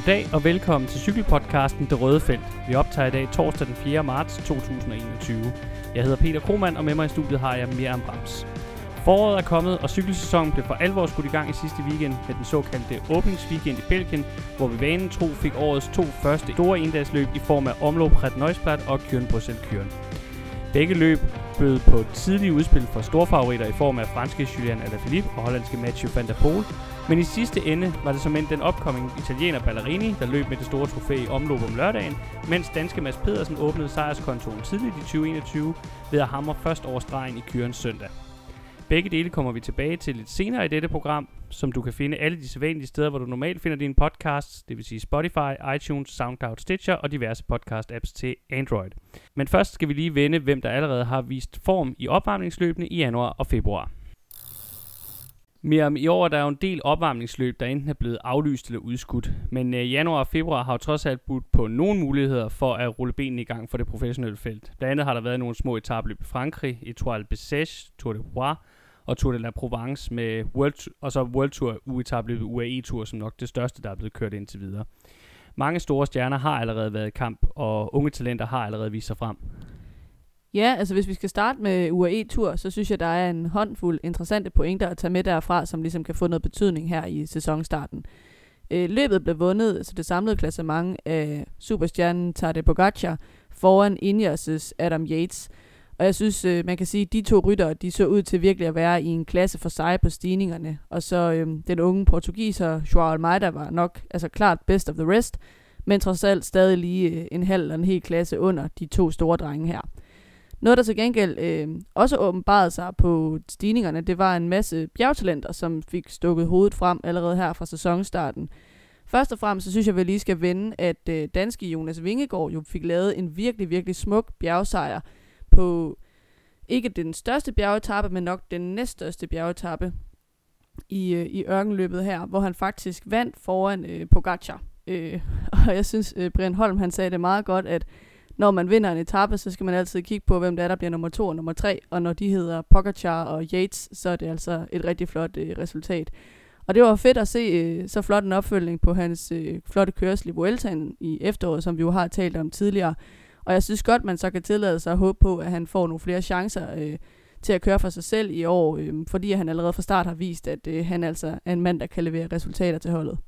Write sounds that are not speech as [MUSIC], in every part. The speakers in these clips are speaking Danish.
Goddag og velkommen til cykelpodcasten Det Røde Felt. Vi optager i dag torsdag den 4. marts 2021. Jeg hedder Peter Kromand, og med mig i studiet har jeg Miriam Brams. Foråret er kommet, og cykelsæsonen blev for alvor skudt i gang i sidste weekend med den såkaldte åbningsweekend i Belgien, hvor vi vanen tro fik årets to første store endagsløb i form af Omloop Red Neusplat og Kjørn Bruxelles Begge løb bød på tidlige udspil fra storfavoritter i form af franske Julian Alaphilippe og hollandske Mathieu van der Poel, men i sidste ende var det som end den opkommende italiener Ballerini, der løb med det store trofæ i omløb om lørdagen, mens danske Mads Pedersen åbnede sejrskontoen tidligt i 2021 ved at hamre først over stregen i Kyrens søndag. Begge dele kommer vi tilbage til lidt senere i dette program, som du kan finde alle de sædvanlige steder, hvor du normalt finder dine podcasts, det vil sige Spotify, iTunes, SoundCloud, Stitcher og diverse podcast-apps til Android. Men først skal vi lige vende, hvem der allerede har vist form i opvarmningsløbene i januar og februar. Mere i år der er jo en del opvarmningsløb, der enten er blevet aflyst eller udskudt. Men øh, januar og februar har jo trods alt budt på nogle muligheder for at rulle benene i gang for det professionelle felt. Blandt andet har der været nogle små etabløb i Frankrig, Etoile Bessèche, Tour de Bois og Tour de la Provence med World, og så World Tour uetabløbet UAE Tour som nok det største, der er blevet kørt indtil videre. Mange store stjerner har allerede været i kamp, og unge talenter har allerede vist sig frem. Ja, altså hvis vi skal starte med UAE-tur, så synes jeg, der er en håndfuld interessante pointer at tage med derfra, som ligesom kan få noget betydning her i sæsonstarten. Øh, løbet blev vundet, så det samlede klassement af superstjernen Tadej Pogacar foran Ineos' Adam Yates. Og jeg synes, øh, man kan sige, at de to ryttere, de så ud til virkelig at være i en klasse for sig på stigningerne. Og så øh, den unge portugiser, Joao Almeida, var nok altså klart best of the rest, men trods alt stadig lige øh, en halv eller en hel klasse under de to store drenge her. Noget, der til gengæld øh, også åbenbarede sig på stigningerne, det var en masse bjergtalenter, som fik stukket hovedet frem allerede her fra sæsonstarten. Først og fremmest så synes jeg, at vi lige skal vende, at øh, danske Jonas Vingegaard jo fik lavet en virkelig, virkelig smuk bjergsejr på ikke den største bjergetappe, men nok den næststørste bjergetappe i, øh, i ørkenløbet her, hvor han faktisk vandt foran øh, Pogacar. Øh, [LAUGHS] og jeg synes, øh, Brian Holm han sagde det meget godt, at når man vinder en etape, så skal man altid kigge på, hvem der er, der bliver nummer to og nummer tre. Og når de hedder Pogacar og Yates, så er det altså et rigtig flot øh, resultat. Og det var fedt at se øh, så flot en opfølgning på hans øh, flotte kørsel i Vueltaen i efteråret, som vi jo har talt om tidligere. Og jeg synes godt, man så kan tillade sig at håbe på, at han får nogle flere chancer øh, til at køre for sig selv i år, øh, fordi han allerede fra start har vist, at øh, han altså er en mand, der kan levere resultater til holdet.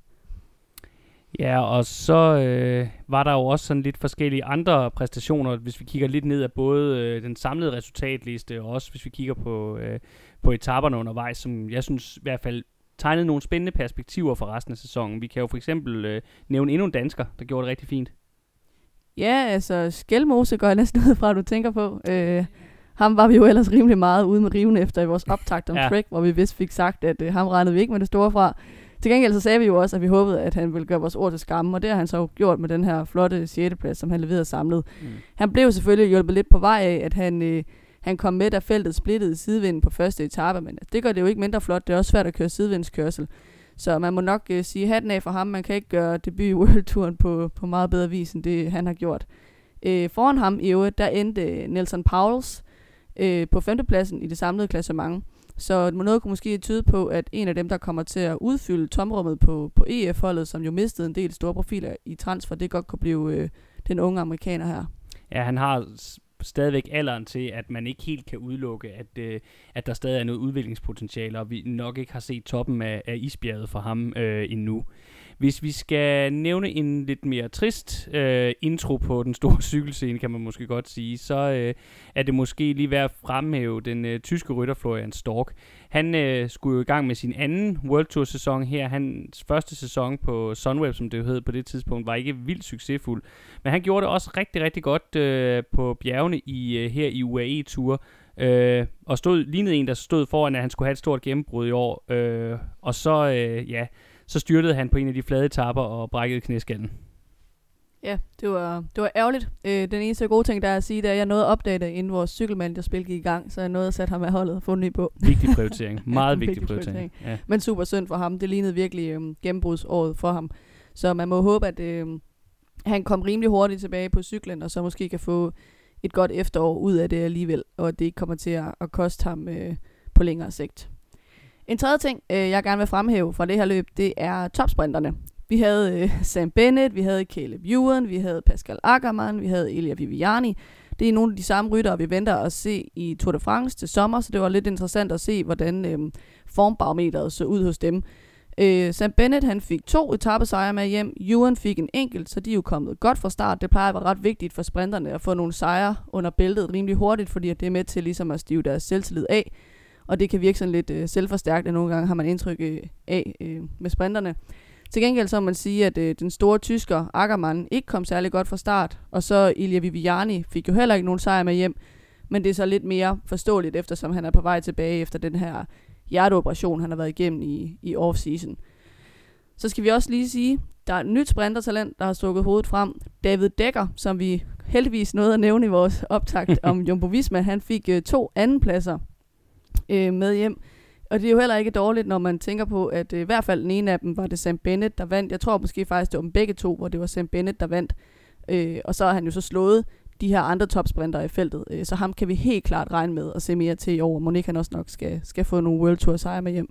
Ja, og så øh, var der jo også sådan lidt forskellige andre præstationer, hvis vi kigger lidt ned af både øh, den samlede resultatliste, og også hvis vi kigger på, øh, på etaperne undervejs, som jeg synes i hvert fald tegnede nogle spændende perspektiver for resten af sæsonen. Vi kan jo for eksempel øh, nævne endnu en dansker, der gjorde det rigtig fint. Ja, altså Skelmose går jeg næsten ud fra, at du tænker på. Øh, ham var vi jo ellers rimelig meget ude med riven efter i vores optakt om ja. Hvor vi vist fik sagt, at øh, ham regnede vi ikke med det store fra. Til gengæld så sagde vi jo også, at vi håbede, at han ville gøre vores ord til skamme, og det har han så gjort med den her flotte 6. plads, som han leverede samlet. Mm. Han blev selvfølgelig hjulpet lidt på vej af, at han, øh, han kom med, da feltet splittede sidevinden på første etape, men det gør det jo ikke mindre flot. Det er også svært at køre sidevindskørsel. Så man må nok øh, sige hatten af for ham. Man kan ikke gøre debut i World Touren på, på meget bedre vis, end det han har gjort. Øh, foran ham i øvrigt, der endte Nelson Pauls øh, på femtepladsen i det samlede klassement. Så noget kunne måske tyde på, at en af dem, der kommer til at udfylde tomrummet på, på EF-holdet, som jo mistede en del store profiler i transfer, det godt kunne blive øh, den unge amerikaner her. Ja, han har stadigvæk alderen til, at man ikke helt kan udelukke, at, øh, at der stadig er noget udviklingspotentiale, og vi nok ikke har set toppen af, af isbjerget for ham øh, endnu. Hvis vi skal nævne en lidt mere trist øh, intro på den store [LAUGHS] cykelscene, kan man måske godt sige, så øh, er det måske lige værd at fremhæve den øh, tyske rytter Florian Stork. Han øh, skulle jo i gang med sin anden World Tour sæson her. Hans første sæson på Sunweb, som det jo hed på det tidspunkt, var ikke vildt succesfuld. Men han gjorde det også rigtig, rigtig godt øh, på bjergene i øh, her i UAE Tour. Øh, og stod, lignede en, der stod foran, at han skulle have et stort gennembrud i år. Øh, og så, øh, ja, så styrtede han på en af de flade tapper og brækkede knæskallen. Ja, det var, det var ærgerligt. Øh, den eneste gode ting, der er at sige, det er, at jeg nåede at opdage det, inden vores cykelmanagerspil gik i gang, så jeg nåede at sætte ham af holdet og få ny på. Vigtig [LAUGHS] prioritering. Meget vigtig, vigtig prioritering. prioritering. Ja. Men super synd for ham. Det lignede virkelig øh, gennembrudsåret for ham. Så man må håbe, at øh, han kom rimelig hurtigt tilbage på cyklen, og så måske kan få et godt efterår ud af det alligevel, og at det ikke kommer til at, at koste ham øh, på længere sigt. En tredje ting, øh, jeg gerne vil fremhæve fra det her løb, det er topsprinterne. Vi havde øh, [LAUGHS] Sam Bennett, vi havde Caleb Ewan, vi havde Pascal Ackermann, vi havde Elia Viviani. Det er nogle af de samme ryttere, vi venter at se i Tour de France til sommer, så det var lidt interessant at se, hvordan øh, formbarometeret så ud hos dem. Øh, Sam Bennett han fik to etappesejre med hjem. Ewan fik en enkelt, så de er jo kommet godt fra start. Det plejer at være ret vigtigt for sprinterne at få nogle sejre under bæltet rimelig hurtigt, fordi det er med til ligesom at stive deres selvtillid af. Og det kan virke sådan lidt øh, selvforstærkende. Nogle gange har man indtryk øh, af øh, med sprinterne. Til gengæld så må man sige, at øh, den store tysker Ackermann ikke kom særlig godt fra start, og så Ilja Viviani fik jo heller ikke nogen sejr med hjem, men det er så lidt mere forståeligt, eftersom han er på vej tilbage efter den her hjerteoperation, han har været igennem i, i off-season. Så skal vi også lige sige, der er et nyt sprintertalent, der har stukket hovedet frem. David Dekker, som vi heldigvis nåede at nævne i vores optakt [LAUGHS] om Jumbo Visma, han fik øh, to andenpladser øh, med hjem. Og det er jo heller ikke dårligt, når man tænker på, at øh, i hvert fald den ene af dem var det Sam Bennett, der vandt. Jeg tror måske faktisk, det var dem begge to, hvor det var Sam Bennett, der vandt. Øh, og så har han jo så slået de her andre topsprinter i feltet. Øh, så ham kan vi helt klart regne med at se mere til i år. Monika også nok skal, skal få nogle World Tour sejre med hjem.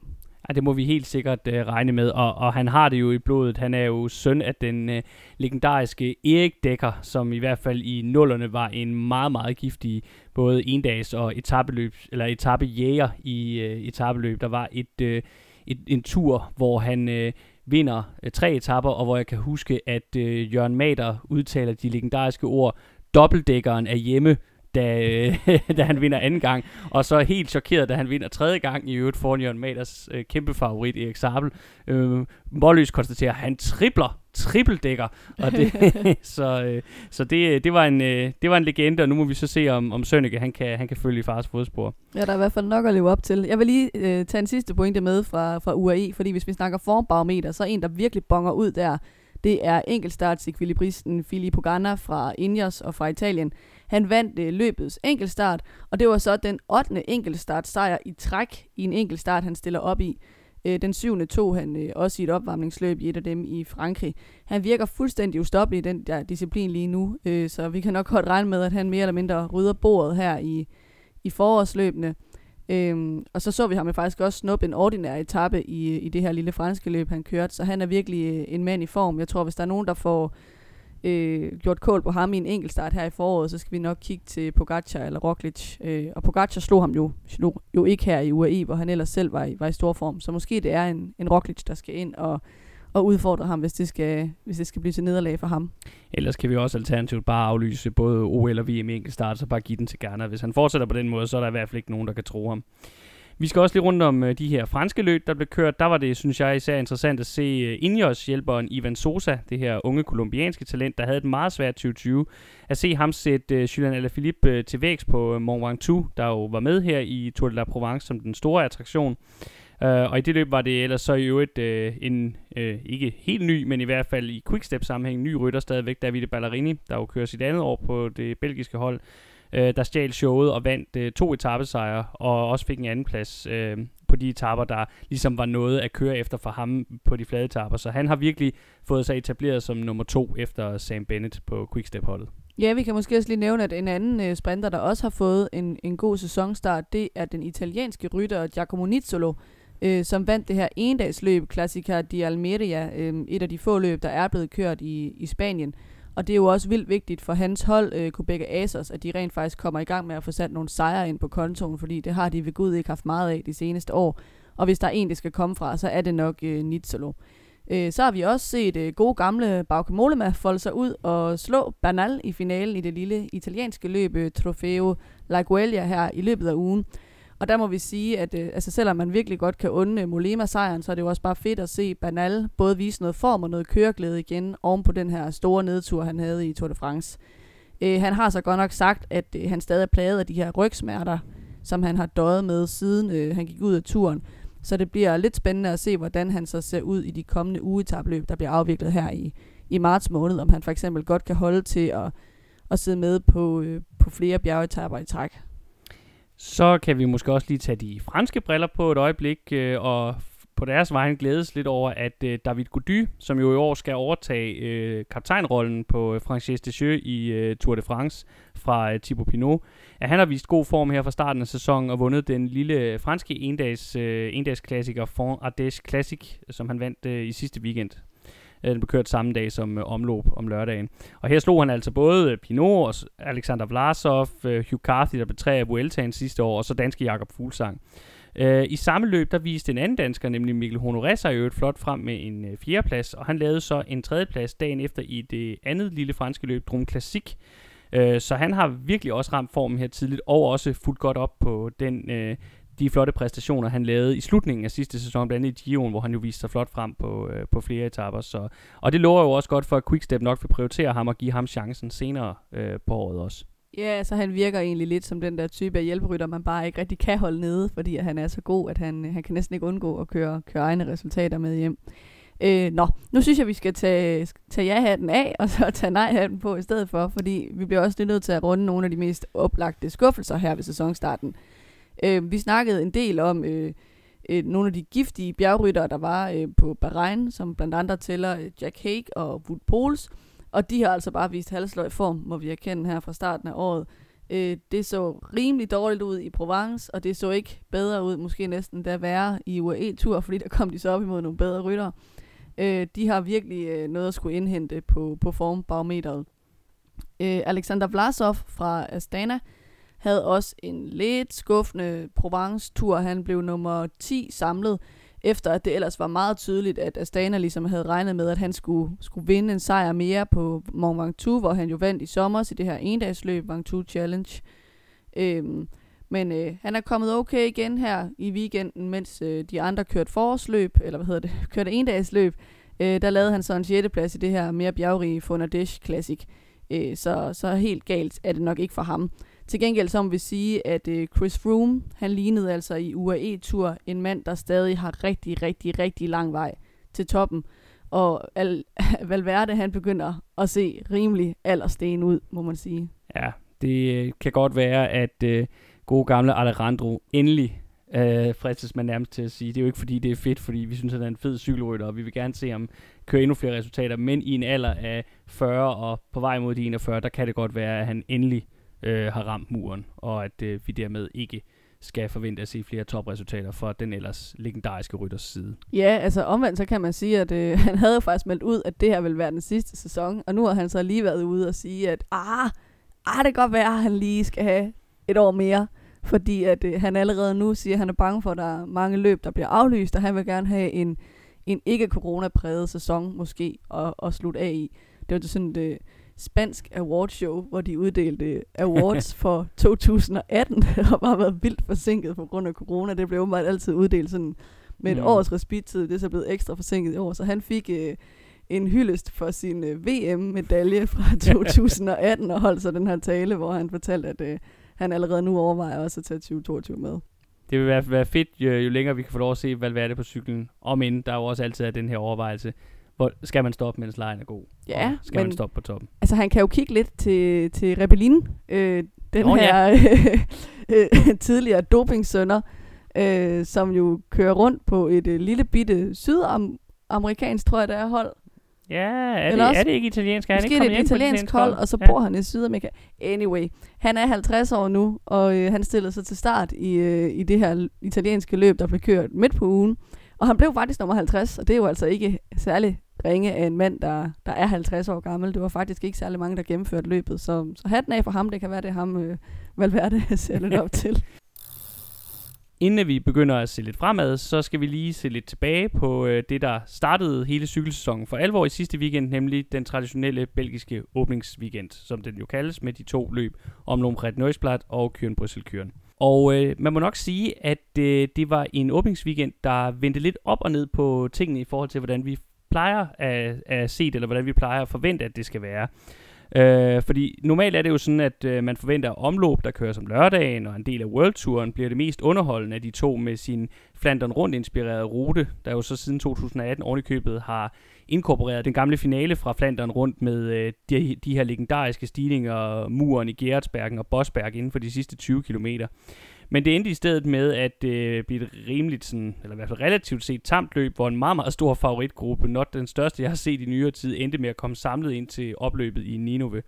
Ja, det må vi helt sikkert øh, regne med, og, og han har det jo i blodet. Han er jo søn af den øh, legendariske Erik Dækker, som i hvert fald i nullerne var en meget, meget giftig både endags og etabeløb, eller etappejæger i øh, etabeløb. Der var et, øh, et, en tur, hvor han Øh, vinder øh, tre etapper, og hvor jeg kan huske, at øh, Jørgen Mader udtaler de legendariske ord, dobbeltdækkeren er hjemme, da, [LAUGHS] da han vinder anden gang. Og så helt chokeret, da han vinder tredje gang i øvrigt foran Jørgen Maders øh, kæmpe favorit Erik Sabel. Øh, Målløs konstaterer, at han tripler, trippeldækker. Og det, [LAUGHS] [LAUGHS] så øh, så det, det, var en, øh, det var en legende, og nu må vi så se, om, om Sønneke han kan, han kan følge i fars fodspor. Ja, der er i hvert fald nok at leve op til. Jeg vil lige øh, tage en sidste pointe med fra, fra UAE, fordi hvis vi snakker formbarometer, så er en, der virkelig bonger ud der, det er enkeltstartsekvilibristen Filippo Ganna fra Ingers og fra Italien. Han vandt øh, løbets enkeltstart, og det var så den 8. enkeltstartsejr i træk i en enkeltstart, han stiller op i. Øh, den syvende tog han øh, også i et opvarmningsløb i et af dem i Frankrig. Han virker fuldstændig ustoppelig i den der disciplin lige nu, øh, så vi kan nok godt regne med, at han mere eller mindre rydder bordet her i, i forårsløbene. Øhm, og så så vi ham jo faktisk også snuppe en ordinær etape i, i det her lille franske løb, han kørte. Så han er virkelig øh, en mand i form. Jeg tror, hvis der er nogen, der får øh, gjort kål på ham i en enkeltstart her i foråret, så skal vi nok kigge til Pogacar eller Roglic. Øh, og Pogacar slog ham jo, slog jo ikke her i UAE, hvor han ellers selv var i, var i stor form. Så måske det er en, en Roglic, der skal ind og og udfordre ham, hvis det skal, hvis det skal blive til nederlag for ham. Ellers kan vi også alternativt bare aflyse både OL og VM i enkeltstart, så bare give den til Garner. Hvis han fortsætter på den måde, så er der i hvert fald ikke nogen, der kan tro ham. Vi skal også lige rundt om øh, de her franske løb, der blev kørt. Der var det, synes jeg, især interessant at se øh, Ineos hjælperen Ivan Sosa, det her unge kolumbianske talent, der havde et meget svært 2020. At se ham sætte uh, Julian Alaphilippe til vægs på Mont Ventoux, der jo var med her i Tour de la Provence som den store attraktion. Uh, og i det løb var det ellers så i øvrigt uh, en, uh, ikke helt ny, men i hvert fald i quickstep-sammenhæng, ny rytter stadigvæk, Davide Ballerini, der jo kører sit andet år på det belgiske hold, uh, der stjal showet og vandt uh, to etappesejre, og også fik en anden plads uh, på de etapper, der ligesom var noget at køre efter for ham på de flade etapper. Så han har virkelig fået sig etableret som nummer to efter Sam Bennett på quickstep-holdet. Ja, vi kan måske også lige nævne, at en anden uh, sprinter, der også har fået en, en god sæsonstart, det er den italienske rytter Giacomo Nizzolo, øh, som vandt det her endagsløb, Classica di Almeria, øh, et af de få løb, der er blevet kørt i, i Spanien. Og det er jo også vildt vigtigt for hans hold, øh, Quebec Asos, at de rent faktisk kommer i gang med at få sat nogle sejre ind på kontoen, fordi det har de ved Gud ikke haft meget af de seneste år. Og hvis der er en, det skal komme fra, så er det nok øh, Nizzolo. Øh, så har vi også set øh, gode gamle Bauke Mollema folde sig ud og slå Bernal i finalen i det lille italienske løb øh, Trofeo Laguelia her i løbet af ugen. Og der må vi sige, at øh, altså selvom man virkelig godt kan unde Molema sejren, så er det jo også bare fedt at se Banal både vise noget form og noget køreglæde igen oven på den her store nedtur, han havde i Tour de France. Øh, han har så godt nok sagt, at øh, han stadig er plaget af de her rygsmerter, som han har døjet med siden øh, han gik ud af turen. Så det bliver lidt spændende at se, hvordan han så ser ud i de kommende ugetabløb, der bliver afviklet her i, i marts måned. Om han for eksempel godt kan holde til at, at sidde med på, øh, på flere bjergetapper i træk. Så kan vi måske også lige tage de franske briller på et øjeblik, øh, og på deres vegne glædes lidt over, at øh, David Gody, som jo i år skal overtage øh, kaptajnrollen på øh, Frances Descheux i øh, Tour de France fra øh, Thibaut Pinot, at han har vist god form her fra starten af sæsonen og vundet den lille franske endags, øh, endagsklassiker Fond Ardèche Classic, som han vandt øh, i sidste weekend. Øh, den blev kørt samme dag som øh, omløb om lørdagen. Og her slog han altså både øh, Pinot og Alexander Vlasov, øh, Hugh Carthy, der betræ af Vueltaen sidste år, og så danske Jakob Fuglsang. Øh, I samme løb, der viste en anden dansker, nemlig Mikkel Honoré, sig jo et flot frem med en øh, fjerdeplads, og han lavede så en tredjeplads dagen efter i det andet lille franske løb, Drum Classic. Øh, så han har virkelig også ramt formen her tidligt, og også fuldt godt op på den, øh, de flotte præstationer, han lavede i slutningen af sidste sæson, blandt andet i Gion, hvor han jo viste sig flot frem på, øh, på flere etaper. Så, og det lover jo også godt for, at Quickstep nok vil prioritere ham og give ham chancen senere øh, på året også. Ja, så han virker egentlig lidt som den der type af hjælperytter, man bare ikke rigtig kan holde nede, fordi han er så god, at han, han kan næsten ikke undgå at køre, køre egne resultater med hjem. Øh, nå, nu synes jeg, vi skal tage, tage ja-hatten af, og så tage nej-hatten på i stedet for, fordi vi bliver også nødt til at runde nogle af de mest oplagte skuffelser her ved sæsonstarten. Øh, vi snakkede en del om øh, øh, nogle af de giftige bjergryttere, der var øh, på Bahrain, som blandt andet tæller øh, Jack Hake og Wood Poles, og de har altså bare vist halsløj form, må vi erkende her fra starten af året. Øh, det så rimelig dårligt ud i Provence, og det så ikke bedre ud, måske næsten da værre i UAE-tur, fordi der kom de så op imod nogle bedre ryttere. Øh, de har virkelig øh, noget at skulle indhente på, på formbarometeret. Øh, Alexander Vlasov fra Astana havde også en lidt skuffende Provence-tur. Han blev nummer 10 samlet, efter at det ellers var meget tydeligt, at Astana ligesom havde regnet med, at han skulle, skulle vinde en sejr mere på Mont Ventoux, hvor han jo vandt i sommer i det her endagsløb, Ventoux Challenge. Øhm, men øh, han er kommet okay igen her i weekenden, mens øh, de andre kørte forårsløb, eller hvad hedder det, [LAUGHS] kørte endagsløb. Øh, der lavede han så en 6. plads i det her mere bjergrige Fonardesh Classic. Øh, så, så helt galt er det nok ikke for ham. Til gengæld så må vi sige, at øh, Chris Froome, han lignede altså i UAE-tur en mand, der stadig har rigtig, rigtig, rigtig lang vej til toppen. Og Al- [LAUGHS] Valverde, han begynder at se rimelig aldersten ud, må man sige. Ja, det øh, kan godt være, at øh, gode gamle Alejandro endelig øh, fristes man nærmest til at sige. Det er jo ikke fordi, det er fedt, fordi vi synes, at han er en fed cykelrytter, og vi vil gerne se ham køre endnu flere resultater. Men i en alder af 40 og på vej mod de 41, der kan det godt være, at han endelig øh, har ramt muren, og at øh, vi dermed ikke skal forvente at se flere topresultater fra den ellers legendariske rytters side. Ja, altså omvendt så kan man sige, at øh, [LAUGHS] han havde jo faktisk meldt ud, at det her vil være den sidste sæson, og nu har han så lige været ude og sige, at ah, ah det kan godt være, at han lige skal have et år mere, fordi at øh, han allerede nu siger, at han er bange for, at der er mange løb, der bliver aflyst, og han vil gerne have en, en ikke-corona-præget sæson måske at, at slutte af i. Det var sådan et, spansk awardshow, hvor de uddelte awards [LAUGHS] for 2018, [LAUGHS] og bare været vildt forsinket på grund af corona. Det blev åbenbart altid uddelt sådan med et mm. års respittid. Det er så blevet ekstra forsinket i år, så han fik øh, en hyldest for sin øh, VM-medalje fra [LAUGHS] 2018 og holdt så den her tale, hvor han fortalte, at øh, han allerede nu overvejer også at tage 2022 med. Det vil være, være fedt, jo, jo længere vi kan få lov at se Valverde på cyklen. Om end der jo også altid er den her overvejelse hvor skal man stoppe, mens lejen er god? Ja, skal men, man stoppe på toppen? Altså, han kan jo kigge lidt til, til Rebellin, øh, den oh, her ja. [LAUGHS] øh, tidligere dopingsønder, øh, som jo kører rundt på et øh, lille bitte sydamerikansk, tror jeg, der er hold. Ja, er, det, også, er det ikke italiensk? Er måske ikke det er et italiensk hold, og så ja. bor han i Sydamerika. Anyway, han er 50 år nu, og øh, han stillede sig til start i, øh, i det her italienske løb, der blev kørt midt på ugen. Og han blev faktisk nummer 50, og det er jo altså ikke særlig ringe af en mand, der, der er 50 år gammel. Det var faktisk ikke særlig mange, der gennemførte løbet. Så, så hatten af for ham, det kan være, det ham, øh, Valverde [LAUGHS] ser lidt op til. Inden vi begynder at se lidt fremad, så skal vi lige se lidt tilbage på øh, det, der startede hele cykelsæsonen for alvor i sidste weekend, nemlig den traditionelle belgiske åbningsweekend, som den jo kaldes, med de to løb om Lombret Neusblad og Kyren Bryssel Kyren. Og øh, man må nok sige, at øh, det var en åbningsweekend, der vendte lidt op og ned på tingene i forhold til, hvordan vi plejer at, at se det, eller hvordan vi plejer at forvente, at det skal være. Øh, fordi normalt er det jo sådan, at øh, man forventer omløb, der kører som lørdagen, og en del af World Touren bliver det mest underholdende af de to med sin Flandern rundt inspirerede rute, der jo så siden 2018 ovenikøbet har inkorporeret den gamle finale fra Flandern rundt med øh, de, de her legendariske stigninger, muren i Gerardsbergen og Bosberg inden for de sidste 20 kilometer. Men det endte i stedet med at øh, blive et rimeligt, sådan, eller i hvert fald relativt set, tamt løb, hvor en meget, meget stor favoritgruppe, not den største, jeg har set i nyere tid, endte med at komme samlet ind til opløbet i Ninove.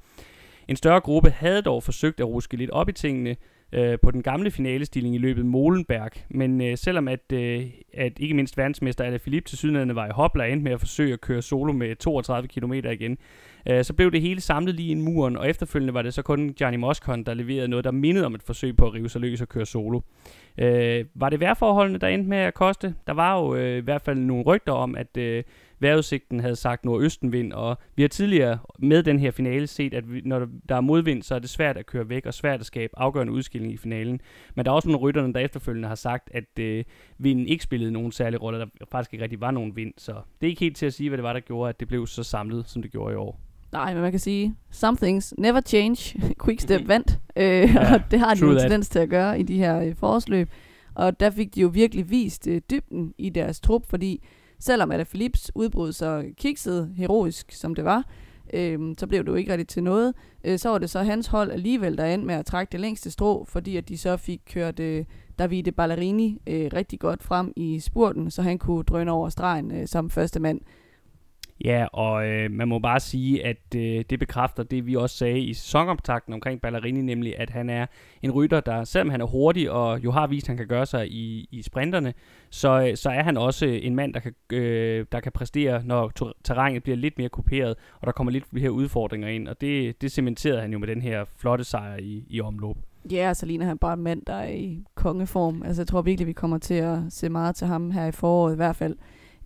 En større gruppe havde dog forsøgt at ruske lidt op i tingene, øh, på den gamle finalestilling i løbet Molenberg. Men øh, selvom at, øh, at ikke mindst verdensmester Alaphilippe til sydlandene var i hopla endte med at forsøge at køre solo med 32 km igen, øh, så blev det hele samlet lige i muren, og efterfølgende var det så kun Gianni Moscon, der leverede noget, der mindede om et forsøg på at rive sig løs og køre solo. Øh, var det vejrforholdene, der endte med at koste? Der var jo øh, i hvert fald nogle rygter om, at øh, vejrudsigten havde sagt nordøstenvind, og vi har tidligere med den her finale set, at vi, når der er modvind, så er det svært at køre væk, og svært at skabe afgørende udskilling i finalen. Men der er også nogle rytterne, der efterfølgende har sagt, at øh, vinden ikke spillede nogen særlig rolle, der faktisk ikke rigtig var nogen vind, så det er ikke helt til at sige, hvad det var, der gjorde, at det blev så samlet, som det gjorde i år. Nej, men man kan sige, some things never change. [LAUGHS] Quickstep vandt, øh, [LAUGHS] ja, og det har de en tendens til at gøre i de her øh, forårsløb. Og der fik de jo virkelig vist øh, dybden i deres trup, fordi selvom at Philips udbrud så kiksede heroisk, som det var, øh, så blev det jo ikke rigtig til noget. Øh, så var det så hans hold alligevel, der endte med at trække det længste strå, fordi at de så fik kørt øh, Davide Ballerini øh, rigtig godt frem i spurten, så han kunne drøne over stregen øh, som første mand. Ja, og øh, man må bare sige, at øh, det bekræfter det, vi også sagde i sæsonoptakten omkring Ballerini, nemlig at han er en rytter, der selvom han er hurtig og jo har vist, at han kan gøre sig i, i sprinterne, så, øh, så er han også en mand, der kan, øh, der kan præstere, når terrænet bliver lidt mere kuperet, og der kommer lidt flere udfordringer ind, og det, det cementerede han jo med den her flotte sejr i, i omløb. Ja, så ligner han bare en mand, der er i kongeform. Altså, jeg tror virkelig, vi kommer til at se meget til ham her i foråret i hvert fald.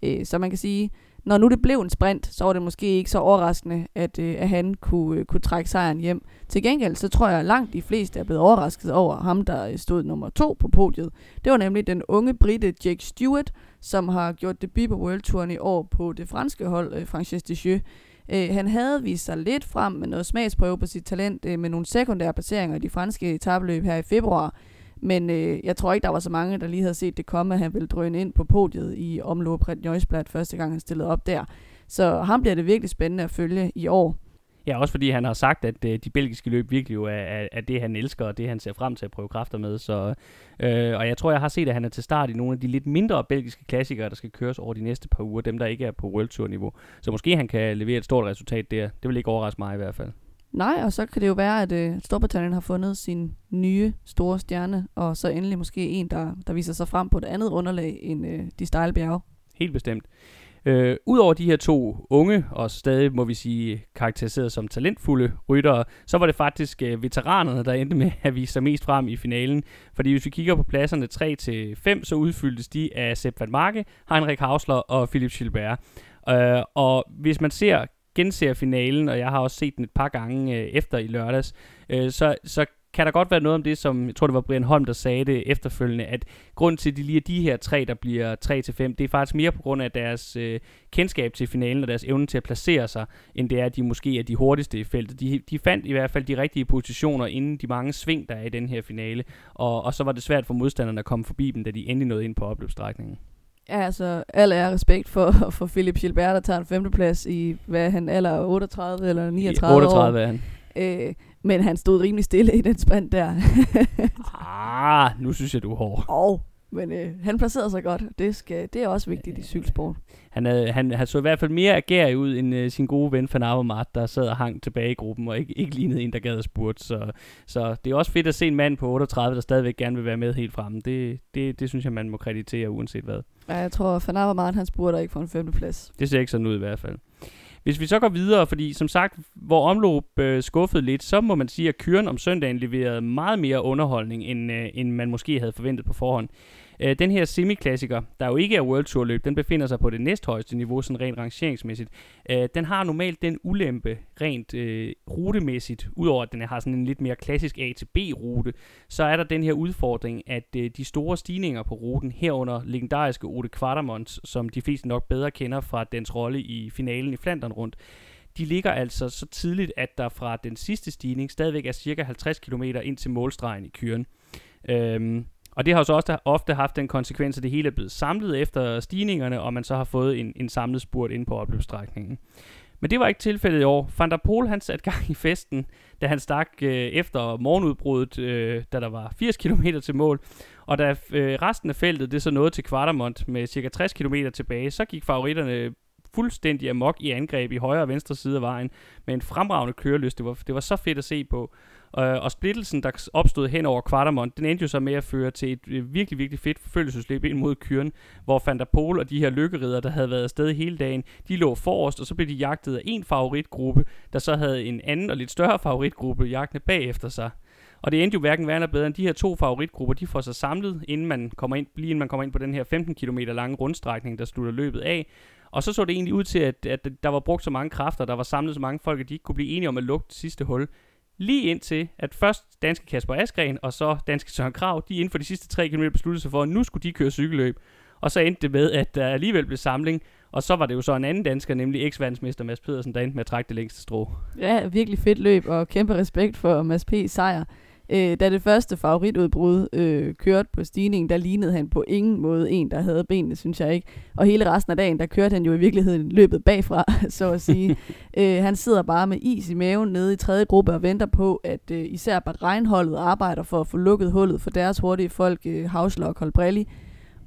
Øh, så man kan sige, når nu det blev en sprint, så var det måske ikke så overraskende, at, øh, at han kunne, øh, kunne trække sejren hjem. Til gengæld, så tror jeg, at langt de fleste er blevet overrasket over ham, der øh, stod nummer to på podiet. Det var nemlig den unge brite Jake Stewart, som har gjort debut på World Touren i år på det franske hold, øh, Frances Descheux. Øh, han havde vist sig lidt frem med noget smagsprøve på sit talent øh, med nogle sekundære placeringer i de franske etabløb her i februar. Men øh, jeg tror ikke, der var så mange, der lige havde set det komme, at han ville drøne ind på podiet i omløb Red Nøjsblad første gang, han stillede op der. Så ham bliver det virkelig spændende at følge i år. Ja, også fordi han har sagt, at øh, de belgiske løb virkelig jo er, er, er det, han elsker, og det, han ser frem til at prøve kræfter med. Så, øh, og jeg tror, jeg har set, at han er til start i nogle af de lidt mindre belgiske klassikere, der skal køres over de næste par uger, dem der ikke er på World Tour niveau. Så måske han kan levere et stort resultat der. Det vil ikke overraske mig i hvert fald. Nej, og så kan det jo være, at øh, Storbritannien har fundet sin nye store stjerne, og så endelig måske en, der, der viser sig frem på et andet underlag end øh, de stejle bjerge. Helt bestemt. Øh, Udover de her to unge, og stadig må vi sige karakteriseret som talentfulde ryttere, så var det faktisk øh, veteranerne, der endte med at vise sig mest frem i finalen. Fordi hvis vi kigger på pladserne 3-5, så udfyldtes de af Sepp van Marke, Heinrich Hausler og Philip Schilberg. Øh, og hvis man ser genser finalen, og jeg har også set den et par gange øh, efter i lørdags, øh, så, så kan der godt være noget om det, som jeg tror, det var Brian Holm, der sagde det efterfølgende, at grund til, at de lige er de her tre, der bliver 3-5, det er faktisk mere på grund af deres øh, kendskab til finalen og deres evne til at placere sig, end det er, at de måske er de hurtigste i feltet. De, de fandt i hvert fald de rigtige positioner inden de mange sving, der er i den her finale, og, og så var det svært for modstanderne at komme forbi dem, da de endelig nåede ind på opløbsstrækningen. Ja, altså, al er respekt for, [LAUGHS] for Philip Gilbert, der tager en femteplads i, hvad han alder 38 eller 39 I 38 år. er han. Øh, men han stod rimelig stille i den sprint der. [LAUGHS] ah, nu synes jeg, du er hård. Oh, men øh, han placerede sig godt. Det, skal, det er også vigtigt i cykelsport. Han, havde, han, han så i hvert fald mere agerig ud end øh, sin gode ven Van Avermaet, der sad og hang tilbage i gruppen og ikke, ikke lignede en, der gad at spurte. Så, så det er også fedt at se en mand på 38, der stadigvæk gerne vil være med helt fremme. Det, det, det synes jeg, man må kreditere uanset hvad. Ja, jeg tror, Van Avermaet, han spurgte ikke for en femteplads. Det ser ikke sådan ud i hvert fald. Hvis vi så går videre, fordi som sagt, hvor omløb øh, skuffede lidt, så må man sige, at Kyren om søndagen leverede meget mere underholdning, end, øh, end man måske havde forventet på forhånd. Øh, den her semiklassiker, der jo ikke er World Tour løb, den befinder sig på det næsthøjeste niveau, sådan rent rangeringsmæssigt. Øh, den har normalt den ulempe rent øh, rutemæssigt, udover at den har sådan en lidt mere klassisk A til B rute, så er der den her udfordring, at øh, de store stigninger på ruten, herunder legendariske Ode Quatermont, som de fleste nok bedre kender fra dens rolle i finalen i Flandern rundt, de ligger altså så tidligt, at der fra den sidste stigning stadigvæk er cirka 50 km ind til målstregen i Kyren. Øhm, og det har jo så også ofte haft den konsekvens, at det hele er blevet samlet efter stigningerne, og man så har fået en, en samlet spurt ind på opløbsstrækningen. Men det var ikke tilfældet i år. Van der Pol han satte gang i festen, da han stak øh, efter morgenudbruddet, øh, da der var 80 km til mål. Og da øh, resten af feltet det så nåede til Kvartermont med cirka 60 km tilbage, så gik favoritterne fuldstændig amok i angreb i højre og venstre side af vejen, med en fremragende kørelyst. Det var, det var så fedt at se på. Øh, og splittelsen, der opstod hen over Quatermont, den endte jo så med at føre til et øh, virkelig, virkelig fedt forfølgelsesløb ind mod Kyren, hvor Van der Pol og de her lykkerider, der havde været afsted hele dagen, de lå forrest, og så blev de jagtet af en favoritgruppe, der så havde en anden og lidt større favoritgruppe jagtende bagefter sig. Og det endte jo hverken værre eller bedre end de her to favoritgrupper, de får sig samlet, inden man kommer ind, lige inden man kommer ind på den her 15 km lange rundstrækning, der slutter løbet af. Og så så det egentlig ud til, at, at der var brugt så mange kræfter, der var samlet så mange folk, at de ikke kunne blive enige om at lukke det sidste hul. Lige indtil, at først danske Kasper Askren og så danske Søren Krav, de inden for de sidste 3 km besluttede sig for, at nu skulle de køre cykelløb. Og så endte det med, at der alligevel blev samling, og så var det jo så en anden dansker, nemlig eks-verdensmester Mads Pedersen, der endte med at trække det længste strå. Ja, virkelig fedt løb, og kæmpe respekt for Mads P. sejr. Øh, da det første favoritudbrud øh, kørte på stigningen, der lignede han på ingen måde en, der havde benene, synes jeg ikke. Og hele resten af dagen, der kørte han jo i virkeligheden løbet bagfra, [LAUGHS] så at sige. [LAUGHS] øh, han sidder bare med is i maven nede i tredje gruppe og venter på, at øh, især Bahrein-holdet arbejder for at få lukket hullet for deres hurtige folk, øh, Hausler og Colbrelli.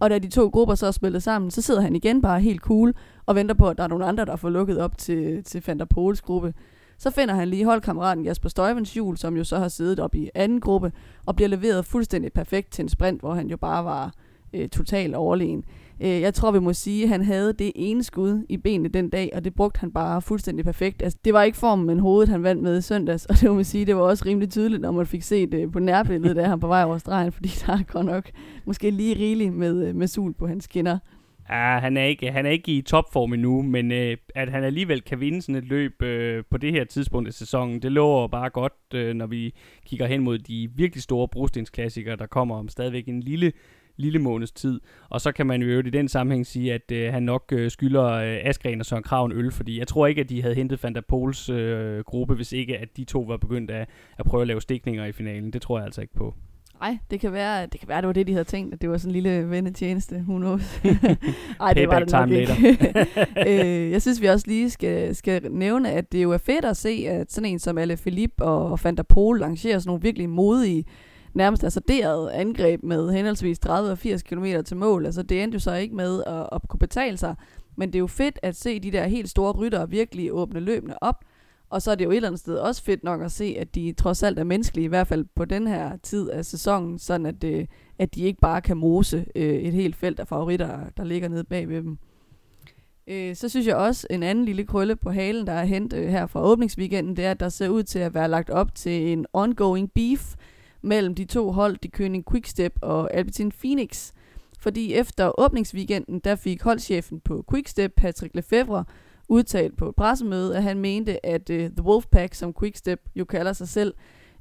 Og da de to grupper så er spillet sammen, så sidder han igen bare helt cool og venter på, at der er nogle andre, der får lukket op til, til Van der Poels gruppe. Så finder han lige holdkammeraten Jasper Støjvens hjul, som jo så har siddet op i anden gruppe, og bliver leveret fuldstændig perfekt til en sprint, hvor han jo bare var øh, totalt overlegen. Øh, jeg tror, vi må sige, at han havde det ene skud i benene den dag, og det brugte han bare fuldstændig perfekt. Altså, det var ikke formen, men hovedet, han vandt med i søndags, og det må man sige, det var også rimelig tydeligt, når man fik set øh, på nærbilledet af ham på vej over stregen, fordi der er godt nok måske lige rigeligt med, øh, med sul på hans skinner ah, han er ikke, han er ikke i topform endnu, men øh, at han alligevel kan vinde sådan et løb øh, på det her tidspunkt i sæsonen, det lover bare godt, øh, når vi kigger hen mod de virkelig store brostensklassikere, der kommer om stadigvæk en lille lille måneds tid. Og så kan man jo i den sammenhæng sige, at øh, han nok øh, skylder øh, Askren og Søren Krav en øl, fordi jeg tror ikke, at de havde hentet Van der Pols øh, gruppe, hvis ikke at de to var begyndt at, at prøve at lave stikninger i finalen. Det tror jeg altså ikke på. Nej, det kan være, det kan være, det var det, de havde tænkt, at det var sådan en lille vennetjeneste, who knows. [LAUGHS] Ej, det var det nok ikke. [LAUGHS] øh, jeg synes, vi også lige skal, skal nævne, at det jo er fedt at se, at sådan en som Ale Philippe og Van der Pol lancerer sådan nogle virkelig modige, nærmest asserderede angreb med henholdsvis 30 og 80 km til mål. Altså det endte jo så ikke med at, at kunne betale sig, men det er jo fedt at se de der helt store ryttere virkelig åbne løbende op, og så er det jo et eller andet sted også fedt nok at se, at de trods alt er menneskelige, i hvert fald på den her tid af sæsonen, sådan at, øh, at de ikke bare kan mose øh, et helt felt af favoritter, der ligger nede bag ved dem. Øh, så synes jeg også, en anden lille krølle på halen, der er hentet øh, her fra åbningsweekenden, det er, at der ser ud til at være lagt op til en ongoing beef mellem de to hold, de König Quickstep og Alpecin Phoenix. Fordi efter åbningsweekenden, der fik holdchefen på Quickstep, Patrick Lefebvre, udtalt på et pressemøde, at han mente, at uh, The Wolfpack, som Quickstep jo kalder sig selv,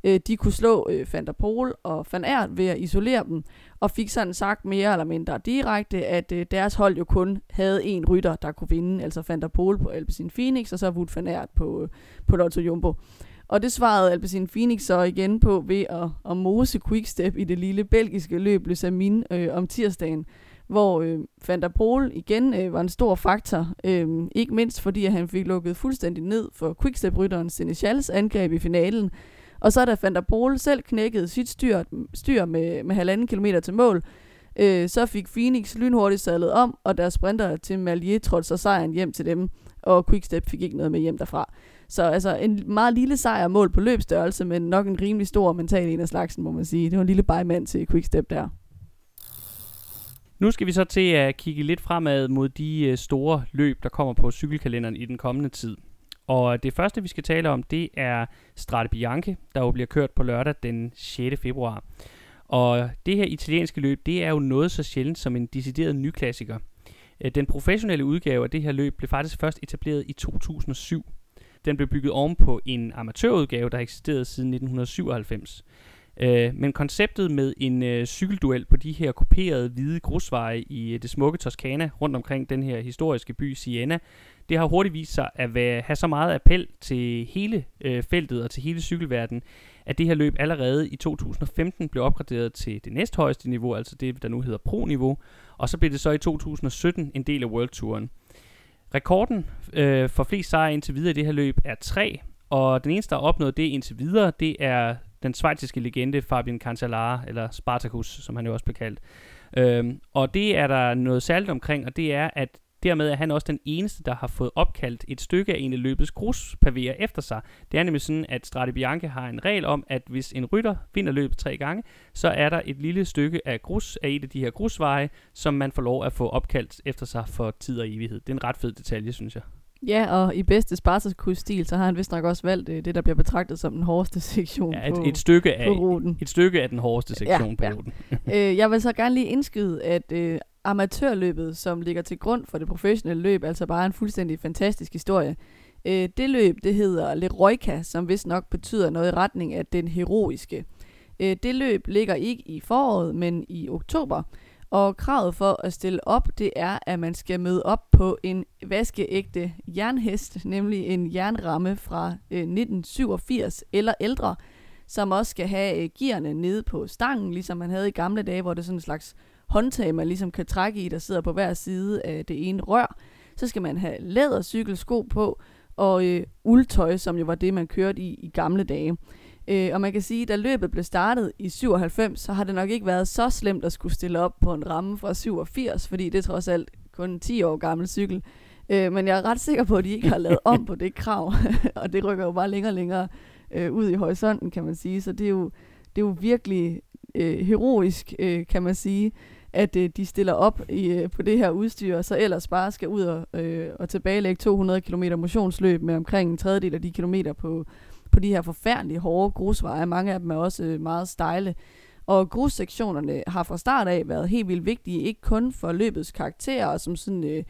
uh, de kunne slå uh, Van der Pol og Van Aert ved at isolere dem, og fik sådan sagt mere eller mindre direkte, at uh, deres hold jo kun havde en rytter, der kunne vinde, altså Van der Pol på Alpecin Phoenix, og så Wout Van Aert på, uh, på Lotto Jumbo. Og det svarede Alpecin Phoenix så igen på ved at, at mose Quickstep i det lille belgiske løb Le Samin øh, om tirsdagen hvor øh, Van der Pol igen øh, var en stor faktor, øh, ikke mindst fordi at han fik lukket fuldstændig ned for Quickstep-rytteren Senechals angreb i finalen. Og så da Van der Pol selv knækkede sit styr, styr med, med halvanden kilometer til mål, øh, så fik Phoenix lynhurtigt sadlet om, og deres sprinter til Malier trådte så sejren hjem til dem, og Quickstep fik ikke noget med hjem derfra. Så altså en meget lille sejr mål på løbstørrelse, men nok en rimelig stor mental en af slagsen, må man sige. Det var en lille bejmand til Quickstep der. Nu skal vi så til at kigge lidt fremad mod de øh, store løb, der kommer på cykelkalenderen i den kommende tid. Og det første, vi skal tale om, det er Strade Bianche, der jo bliver kørt på lørdag den 6. februar. Og det her italienske løb, det er jo noget så sjældent som en decideret ny klassiker. Øh, den professionelle udgave af det her løb blev faktisk først etableret i 2007. Den blev bygget oven på en amatørudgave, der eksisterede siden 1997. Øh, men konceptet med en øh, cykelduel på de her kuperede hvide grusveje i øh, det smukke Toskana rundt omkring den her historiske by Siena, det har hurtigt vist sig at være, have så meget appel til hele øh, feltet og til hele cykelverdenen, at det her løb allerede i 2015 blev opgraderet til det næsthøjeste niveau, altså det, der nu hedder Pro-niveau, og så blev det så i 2017 en del af World Touren. Rekorden øh, for flest sejre indtil videre i det her løb er 3, og den eneste, der har opnået det indtil videre, det er den svejtiske legende Fabian Cancellara, eller Spartacus, som han jo også blev kaldt. Øhm, og det er der noget særligt omkring, og det er, at Dermed er han også den eneste, der har fået opkaldt et stykke af en af løbets gruspavéer efter sig. Det er nemlig sådan, at Strade Bianche har en regel om, at hvis en rytter vinder løbet tre gange, så er der et lille stykke af grus af et af de her grusveje, som man får lov at få opkaldt efter sig for tid og evighed. Det er en ret fed detalje, synes jeg. Ja, og i bedste Spartacus-stil, så har han vist nok også valgt øh, det, der bliver betragtet som den hårdeste [LAUGHS] sektion ja, et, på, et, stykke af, på ruten. et stykke af den hårdeste sektion Ja, på ja. ruten. [LAUGHS] øh, jeg vil så gerne lige indskyde, at øh, amatørløbet, som ligger til grund for det professionelle løb, altså bare en fuldstændig fantastisk historie. Øh, det løb, det hedder Leroyka, som vist nok betyder noget i retning af den heroiske. Øh, det løb ligger ikke i foråret, men i oktober. Og kravet for at stille op, det er, at man skal møde op på en vaskeægte jernhest, nemlig en jernramme fra øh, 1987 eller ældre, som også skal have øh, gearne nede på stangen, ligesom man havde i gamle dage, hvor det er sådan en slags håndtag, man ligesom kan trække i, der sidder på hver side af det ene rør. Så skal man have lædercykelsko på, og øh, uldtøj, som jo var det, man kørte i i gamle dage. Øh, og man kan sige, at da løbet blev startet i 97, så har det nok ikke været så slemt at skulle stille op på en ramme fra 87, fordi det er trods alt kun en 10 år gammel cykel. Øh, men jeg er ret sikker på, at de ikke har lavet om på det krav, [LAUGHS] og det rykker jo bare længere og længere øh, ud i horisonten, kan man sige. Så det er jo, det er jo virkelig øh, heroisk, øh, kan man sige, at øh, de stiller op i, øh, på det her udstyr, og så ellers bare skal ud og, øh, og tilbagelægge 200 km motionsløb med omkring en tredjedel af de kilometer på, på de her forfærdelige hårde grusveje. Mange af dem er også øh, meget stejle. Og grussektionerne har fra start af været helt vildt vigtige, ikke kun for løbets karakter og som sådan øh,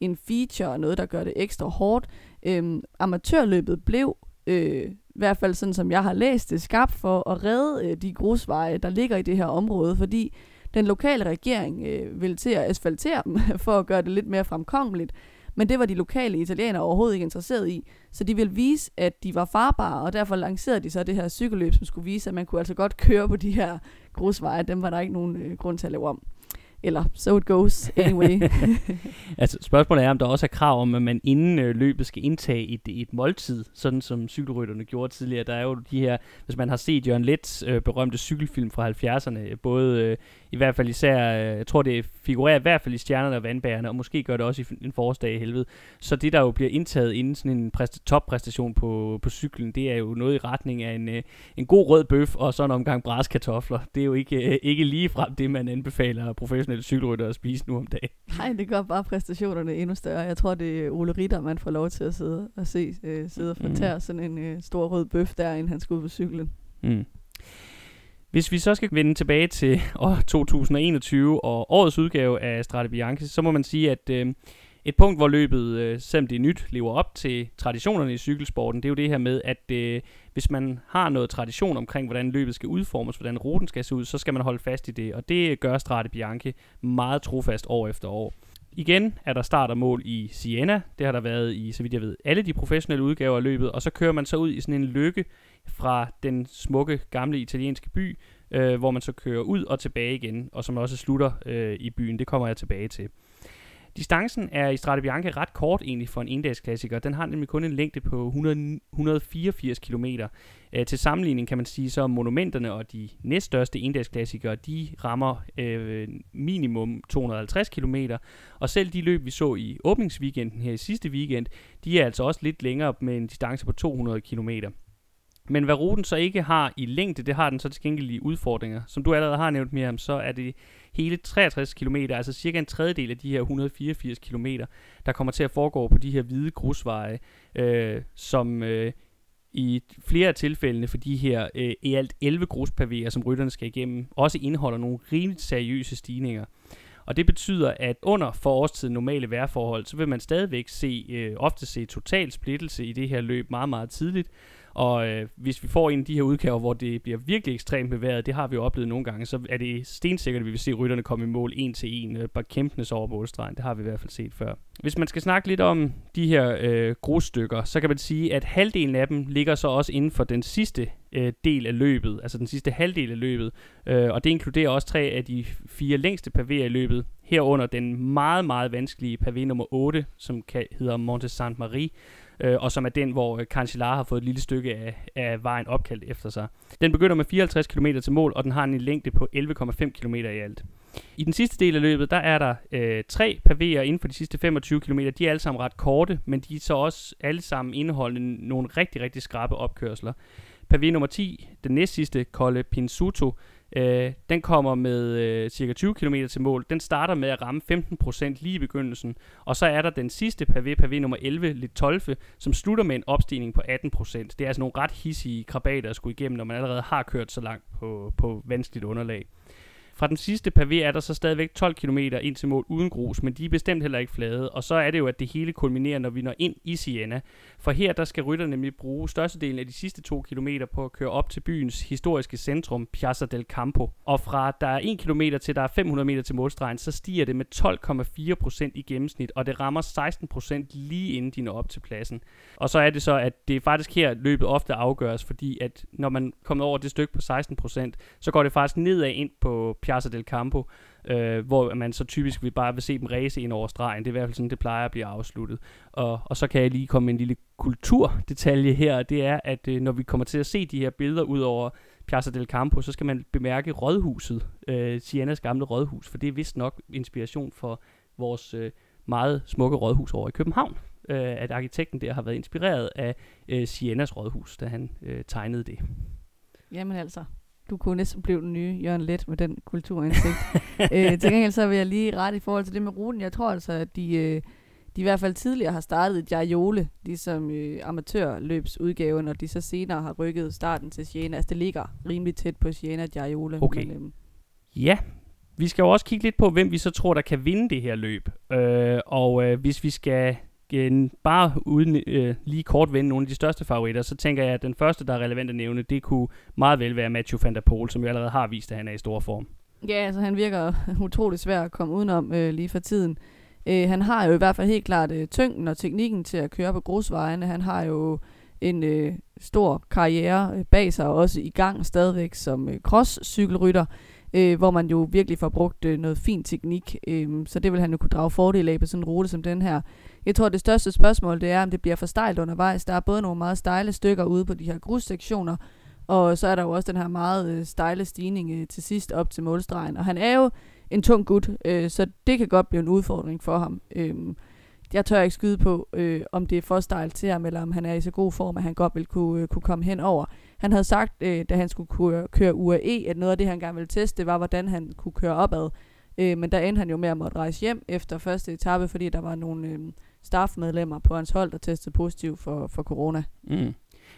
en feature og noget, der gør det ekstra hårdt. Øhm, amatørløbet blev, øh, i hvert fald sådan som jeg har læst det, skabt for at redde øh, de grusveje, der ligger i det her område, fordi den lokale regering øh, ville til at asfaltere dem [LAUGHS] for at gøre det lidt mere fremkommeligt. Men det var de lokale italienere overhovedet ikke interesseret i. Så de ville vise, at de var farbare, og derfor lancerede de så det her cykelløb, som skulle vise, at man kunne altså godt køre på de her grusveje. Dem var der ikke nogen øh, grund til at lave om. Eller so it goes anyway. [LAUGHS] altså, spørgsmålet er, om der også er krav om, at man inden øh, løbet skal indtage et, et måltid, sådan som cykelrytterne gjorde tidligere. Der er jo de her, hvis man har set Jørgen Lets øh, berømte cykelfilm fra 70'erne, både øh, i hvert fald især, øh, jeg tror det figurerer i hvert fald i Stjernerne og Vandbærerne, og måske gør det også i en forårsdag i helvede. Så det, der jo bliver indtaget inden sådan en præst- toppræstation på, på cyklen, det er jo noget i retning af en, øh, en god rød bøf og så en omgang braskartofler. Det er jo ikke, øh, ikke lige frem det, man anbefaler professionelle cykelrytter at spise nu om dagen. Nej, det gør bare præstationerne endnu større. Jeg tror, det er Ole Ritter, man får lov til at sidde og se, øh, sidde og fortære mm. sådan en øh, stor rød bøf der, inden han skal ud på cyklen. Mm. Hvis vi så skal vende tilbage til [LAUGHS] år 2021 og årets udgave af Strade Bianche, så må man sige, at øh, et punkt, hvor løbet, øh, selvom det er nyt, lever op til traditionerne i cykelsporten, det er jo det her med, at øh, hvis man har noget tradition omkring, hvordan løbet skal udformes, hvordan ruten skal se ud, så skal man holde fast i det, og det gør Strade Bianche meget trofast år efter år. Igen er der start og mål i Siena. Det har der været i, så vidt jeg ved, alle de professionelle udgaver af løbet. Og så kører man så ud i sådan en lykke fra den smukke, gamle italienske by, øh, hvor man så kører ud og tilbage igen, og som også slutter øh, i byen. Det kommer jeg tilbage til. Distancen er i Strade Bianca ret kort egentlig for en endagsklassiker. Den har nemlig kun en længde på 100, 184 km. Øh, til sammenligning kan man sige, så monumenterne og de næststørste endagsklassikere, de rammer øh, minimum 250 km. Og selv de løb, vi så i åbningsweekenden her i sidste weekend, de er altså også lidt længere med en distance på 200 km. Men hvad ruten så ikke har i længde, det har den så til gengæld i udfordringer. Som du allerede har nævnt, Miriam, så er det hele 63 km, altså cirka en tredjedel af de her 184 km, der kommer til at foregå på de her hvide grusveje, øh, som øh, i flere af tilfældene for de her øh, i alt 11 gruspavéer, som rytterne skal igennem, også indeholder nogle rimeligt seriøse stigninger. Og det betyder, at under forårstiden normale vejrforhold, så vil man stadigvæk se, øh, ofte se total splittelse i det her løb meget, meget tidligt. Og øh, hvis vi får en af de her udgaver, hvor det bliver virkelig ekstremt bevæget, det har vi jo oplevet nogle gange, så er det stensikkert, at vi vil se rytterne komme i mål en til en, øh, bare kæmpende over målstregen. Det har vi i hvert fald set før. Hvis man skal snakke lidt om de her øh, grusstykker, så kan man sige, at halvdelen af dem ligger så også inden for den sidste øh, del af løbet, altså den sidste halvdel af løbet. Øh, og det inkluderer også tre af de fire længste pavéer i løbet, herunder den meget, meget vanskelige pavé nummer 8, som kan, hedder Monte Saint Marie, øh, og som er den, hvor øh, Cancellara har fået et lille stykke af, af vejen opkaldt efter sig. Den begynder med 54 km til mål, og den har en længde på 11,5 km i alt. I den sidste del af løbet, der er der øh, tre pavéer inden for de sidste 25 km. De er alle sammen ret korte, men de er så også alle sammen indeholdende nogle rigtig, rigtig skrappe opkørsler. Pavé nummer 10, den næst sidste, Kolde Pinsuto, øh, den kommer med øh, cirka 20 km til mål. Den starter med at ramme 15% lige i begyndelsen. Og så er der den sidste pavé, pavé nummer 11, lidt 12, som slutter med en opstigning på 18%. Det er altså nogle ret hissige krabater at skulle igennem, når man allerede har kørt så langt på, på vanskeligt underlag. Fra den sidste pavé er der så stadigvæk 12 km ind til mål uden grus, men de er bestemt heller ikke flade. Og så er det jo, at det hele kulminerer, når vi når ind i Siena. For her der skal rytterne nemlig bruge størstedelen af de sidste to kilometer på at køre op til byens historiske centrum, Piazza del Campo. Og fra der er 1 km til der er 500 meter til målstregen, så stiger det med 12,4% i gennemsnit, og det rammer 16% lige inden de når op til pladsen. Og så er det så, at det er faktisk her løbet ofte afgøres, fordi at når man kommer over det stykke på 16%, så går det faktisk nedad ind på Piazza del Campo, øh, hvor man så typisk vil bare vil se dem race ind over stregen. Det er i hvert fald sådan, det plejer at blive afsluttet. Og, og så kan jeg lige komme med en lille kulturdetalje her, og det er, at øh, når vi kommer til at se de her billeder ud over Piazza del Campo, så skal man bemærke rådhuset, øh, Siennas gamle rådhus, for det er vist nok inspiration for vores øh, meget smukke rådhus over i København. Øh, at arkitekten der har været inspireret af øh, Siennas rådhus, da han øh, tegnede det. Jamen altså, du kunne næsten blive den nye Jørgen Let med den kulturindsigt. [LAUGHS] øh, til gengæld så vil jeg lige rette i forhold til det med ruten. Jeg tror altså, at de, øh, de i hvert fald tidligere har startet Jajole, ligesom øh, amatørløbsudgaven, og de så senere har rykket starten til Siena. Altså det ligger rimelig tæt på Siena Jajole. Okay. Men, øh, Ja, vi skal jo også kigge lidt på, hvem vi så tror, der kan vinde det her løb. Øh, og øh, hvis vi skal øh, bare uden øh, lige kort vende nogle af de største favoritter, så tænker jeg, at den første, der er relevant at nævne, det kunne meget vel være Matthew van der Poel, som jo allerede har vist, at han er i stor form. Ja, altså han virker [LAUGHS] utrolig svær at komme udenom øh, lige for tiden. Øh, han har jo i hvert fald helt klart øh, tyngden og teknikken til at køre på grusvejene. Han har jo en øh, stor karriere øh, bag sig, og også i gang stadigvæk som øh, cross-cykelrytter, øh, hvor man jo virkelig får brugt øh, noget fin teknik. Øh, så det vil han jo kunne drage fordel af på sådan en rute som den her. Jeg tror, det største spørgsmål, det er, om det bliver for stejlt undervejs. Der er både nogle meget stejle stykker ude på de her grussektioner, og så er der jo også den her meget øh, stejle stigning øh, til sidst op til målstregen. Og han er jo en tung gut, øh, så det kan godt blive en udfordring for ham. Øh, jeg tør ikke skyde på, øh, om det er for stejlt til ham, eller om han er i så god form, at han godt vil kunne, øh, kunne komme hen over. Han havde sagt, øh, da han skulle køre, køre UAE, e, at noget af det, han gerne ville teste, var, hvordan han kunne køre opad. Øh, men der endte han jo med at måtte rejse hjem efter første etape, fordi der var nogle øh, staffmedlemmer på hans hold, der testede positiv for, for corona. Mm.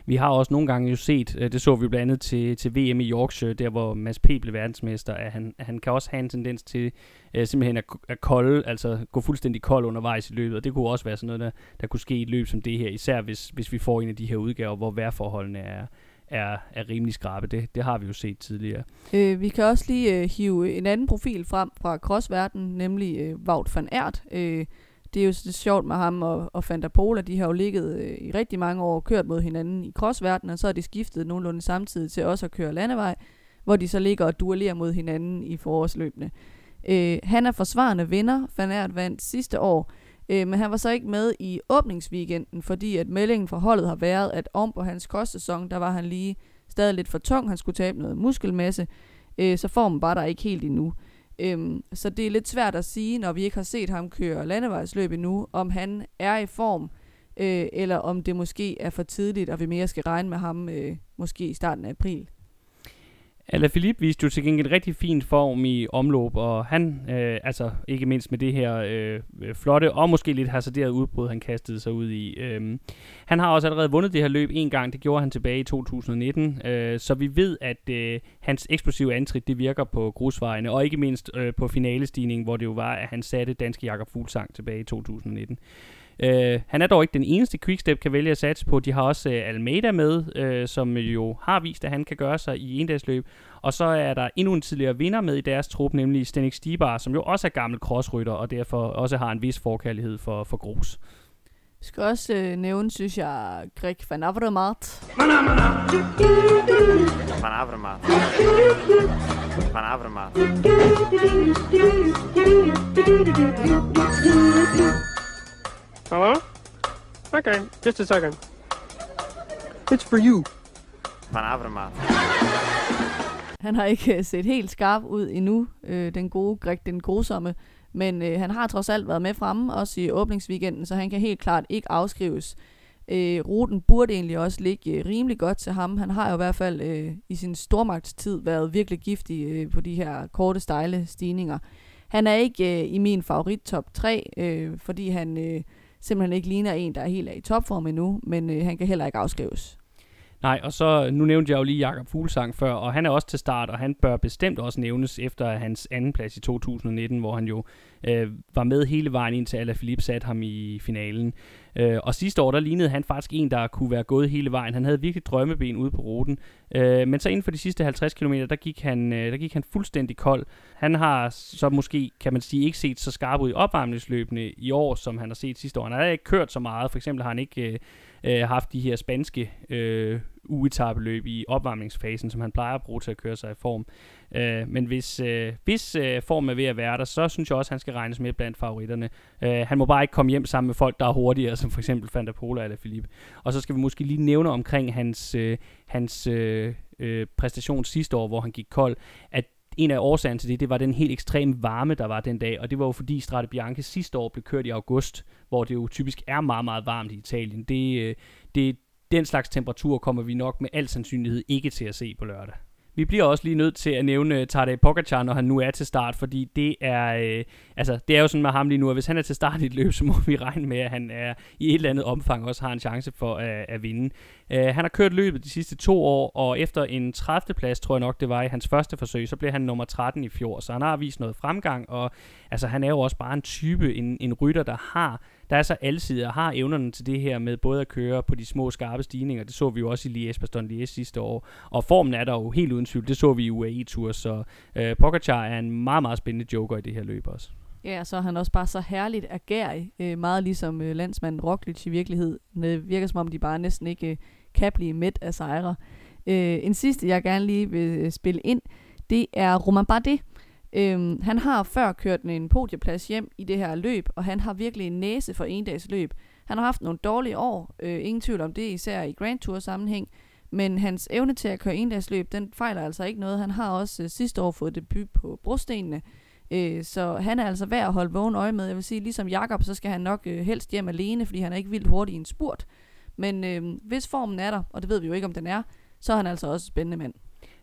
Vi har også nogle gange jo set, øh, det så vi blandt andet til, til VM i Yorkshire, der hvor Mads P. blev verdensmester, at han, han kan også have en tendens til uh, simpelthen at, at kolde, altså gå fuldstændig kold undervejs i løbet, og det kunne også være sådan noget, der, der kunne ske i et løb som det her, især hvis, hvis vi får en af de her udgaver, hvor vejrforholdene er, er, er rimelig skrabe. Det, det har vi jo set tidligere. Øh, vi kan også lige øh, hive en anden profil frem fra crossverdenen, nemlig øh, Wout van Aert. Øh, det er jo så sjovt med ham og, og Fanta Pola, de har jo ligget øh, i rigtig mange år og kørt mod hinanden i crossverdenen, og så har de skiftet nogenlunde samtidig til også at køre landevej, hvor de så ligger og duellerer mod hinanden i forårsløbene. Øh, han er forsvarende vinder. Van vandt sidste år, øh, men han var så ikke med i åbningsweekenden, fordi at meldingen fra holdet har været, at om på hans kostsæson, der var han lige stadig lidt for tung. Han skulle tabe noget muskelmasse, øh, så formen var der ikke helt endnu. Øhm, så det er lidt svært at sige, når vi ikke har set ham køre landevejsløb endnu, om han er i form, øh, eller om det måske er for tidligt, og vi mere skal regne med ham øh, måske i starten af april. Alaphilippe viste jo til gengæld rigtig fin form i omløb, og han, øh, altså ikke mindst med det her øh, øh, flotte og måske lidt hasarderede udbrud, han kastede sig ud i. Øh, han har også allerede vundet det her løb en gang, det gjorde han tilbage i 2019, øh, så vi ved, at øh, hans eksplosive antrit, det virker på grusvejene, og ikke mindst øh, på finalestigningen, hvor det jo var, at han satte danske Jakob Fuglsang tilbage i 2019. Uh, han er dog ikke den eneste Quickstep kan vælge at satse på. De har også uh, Almeida med, uh, som jo har vist, at han kan gøre sig i endagsløb. Og så er der endnu en tidligere vinder med i deres trup, nemlig Stenik Stibar, som jo også er gammel crossrytter, og derfor også har en vis forkærlighed for, for grus. Jeg skal også øh, nævne, synes jeg, Greg van Avermaet. Van Avermaet. Van Avermaet. Hello? Okay, just a second. It's for you. Han har ikke øh, set helt skarp ud endnu, øh, den gode Greg, den grusomme. Men øh, han har trods alt været med fremme, også i åbningsweekenden, så han kan helt klart ikke afskrives. Øh, ruten burde egentlig også ligge øh, rimelig godt til ham. Han har jo i hvert fald øh, i sin stormagtstid været virkelig giftig øh, på de her korte, stejle stigninger. Han er ikke øh, i min favorit top 3, øh, fordi han øh, simpelthen ikke ligner en, der er helt af i topform endnu, men øh, han kan heller ikke afskrives. Nej, og så, nu nævnte jeg jo lige Jakob Fuglsang før, og han er også til start, og han bør bestemt også nævnes efter hans anden plads i 2019, hvor han jo øh, var med hele vejen ind til Alaphilippe satte ham i finalen. Øh, og sidste år, der lignede han faktisk en, der kunne være gået hele vejen. Han havde virkelig drømmeben ude på ruten. Øh, men så inden for de sidste 50 km, der gik, han, øh, der gik han fuldstændig kold. Han har så måske, kan man sige, ikke set så skarp ud i opvarmningsløbene i år, som han har set sidste år. Han har ikke kørt så meget. For eksempel har han ikke... Øh, øh, haft de her spanske øh, uetabeløb i opvarmningsfasen, som han plejer at bruge til at køre sig i form. Øh, men hvis, øh, hvis øh, form er ved at være der, så synes jeg også, at han skal regnes med blandt favoritterne. Øh, han må bare ikke komme hjem sammen med folk, der er hurtigere, som for eksempel Fanta Pola eller Philippe. Og så skal vi måske lige nævne omkring hans, øh, hans øh, øh, præstation sidste år, hvor han gik kold, at en af årsagerne til det, det var den helt ekstrem varme, der var den dag, og det var jo fordi Strade Bianche sidste år blev kørt i august, hvor det jo typisk er meget, meget varmt i Italien. Det, øh, det, den slags temperatur kommer vi nok med al sandsynlighed ikke til at se på lørdag. Vi bliver også lige nødt til at nævne øh, Tadej Pogacar, når han nu er til start, fordi det er, øh, altså, det er jo sådan med ham lige nu, at hvis han er til start i et løb, [LAUGHS] så må vi regne med, at han er i et eller andet omfang også har en chance for at, at vinde. Øh, han har kørt løbet de sidste to år, og efter en 30. plads, tror jeg nok det var i hans første forsøg, så blev han nummer 13 i fjor, så han har vist noget fremgang, og altså, han er jo også bare en type, en, en rytter, der har der er så alsidig og har evnerne til det her med både at køre på de små skarpe stigninger. Det så vi jo også i Liège, Bastogne Liège sidste år. Og formen er der jo helt uden tvivl. Det så vi i UAE-tur, så øh, Pogacar er en meget, meget spændende joker i det her løb også. Ja, så er han også bare så herligt agerig. Øh, meget ligesom øh, landsmanden Roglic i virkeligheden. Det virker som om, de bare næsten ikke øh, kan blive midt af sejre. Øh, en sidste, jeg gerne lige vil øh, spille ind, det er Roman Bardet Øhm, han har før kørt en podieplads hjem i det her løb, og han har virkelig en næse for en dags løb. Han har haft nogle dårlige år, øh, ingen tvivl om det, især i Grand Tour sammenhæng, men hans evne til at køre en dags løb, den fejler altså ikke noget. Han har også øh, sidste år fået debut på brostenene, øh, så han er altså værd at holde vågen øje med. Jeg vil sige, ligesom Jakob, så skal han nok øh, helst hjem alene, fordi han er ikke vildt hurtig i en spurt. Men øh, hvis formen er der, og det ved vi jo ikke, om den er, så er han altså også spændende mand.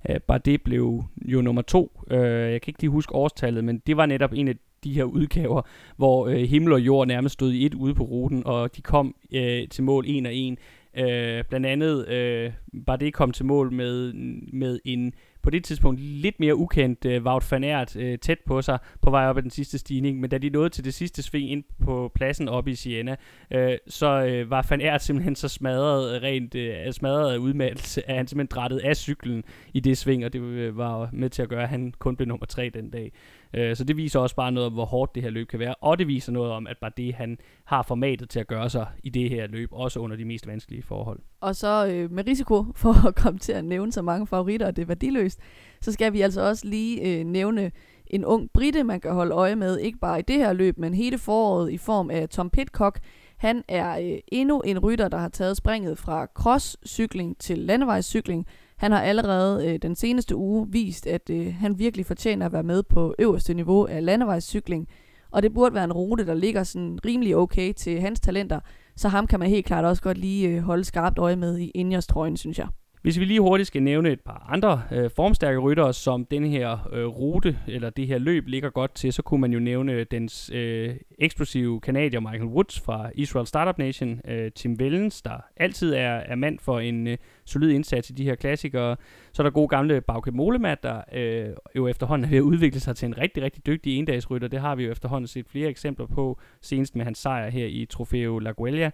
Øh, bare det blev jo nummer to. Øh, jeg kan ikke lige huske årstallet, men det var netop en af de her udgaver, hvor øh, himmel og jord nærmest stod i et ude på ruten, og de kom øh, til mål en og en. Øh, blandt andet øh, bare det kom til mål med, med en på det tidspunkt lidt mere ukendt øh, Wout van Aert øh, tæt på sig på vej op ad den sidste stigning, men da de nåede til det sidste sving ind på pladsen op i Siena, øh, så øh, var van Aert simpelthen så smadret øh, rent øh, smadret af udmattelse, at han simpelthen drættede af cyklen i det sving, og det øh, var med til at gøre, at han kun blev nummer tre den dag. Øh, så det viser også bare noget om, hvor hårdt det her løb kan være, og det viser noget om, at bare det, han har formatet til at gøre sig i det her løb, også under de mest vanskelige forhold. Og så øh, med risiko [LAUGHS] for at komme til at nævne så mange favoritter, og det er værdiløst, så skal vi altså også lige øh, nævne en ung britte, man kan holde øje med, ikke bare i det her løb, men hele foråret i form af Tom Pitcock. Han er øh, endnu en rytter, der har taget springet fra crosscykling til landevejscykling. Han har allerede øh, den seneste uge vist, at øh, han virkelig fortjener at være med på øverste niveau af landevejscykling. Og det burde være en rute, der ligger sådan rimelig okay til hans talenter. Så ham kan man helt klart også godt lige øh, holde skarpt øje med i Ingers-trøjen, synes jeg. Hvis vi lige hurtigt skal nævne et par andre øh, formstærke ryttere, som den her øh, rute eller det her løb ligger godt til, så kunne man jo nævne dens øh, eksplosive kanadier Michael Woods fra Israel Startup Nation, øh, Tim Wellens, der altid er, er mand for en øh, solid indsats i de her klassikere. Så er der gode gamle Bauke Molemat, der øh, jo efterhånden er ved at udvikle sig til en rigtig, rigtig dygtig endagsrytter. Det har vi jo efterhånden set flere eksempler på, senest med hans sejr her i Trofeo La Guelia.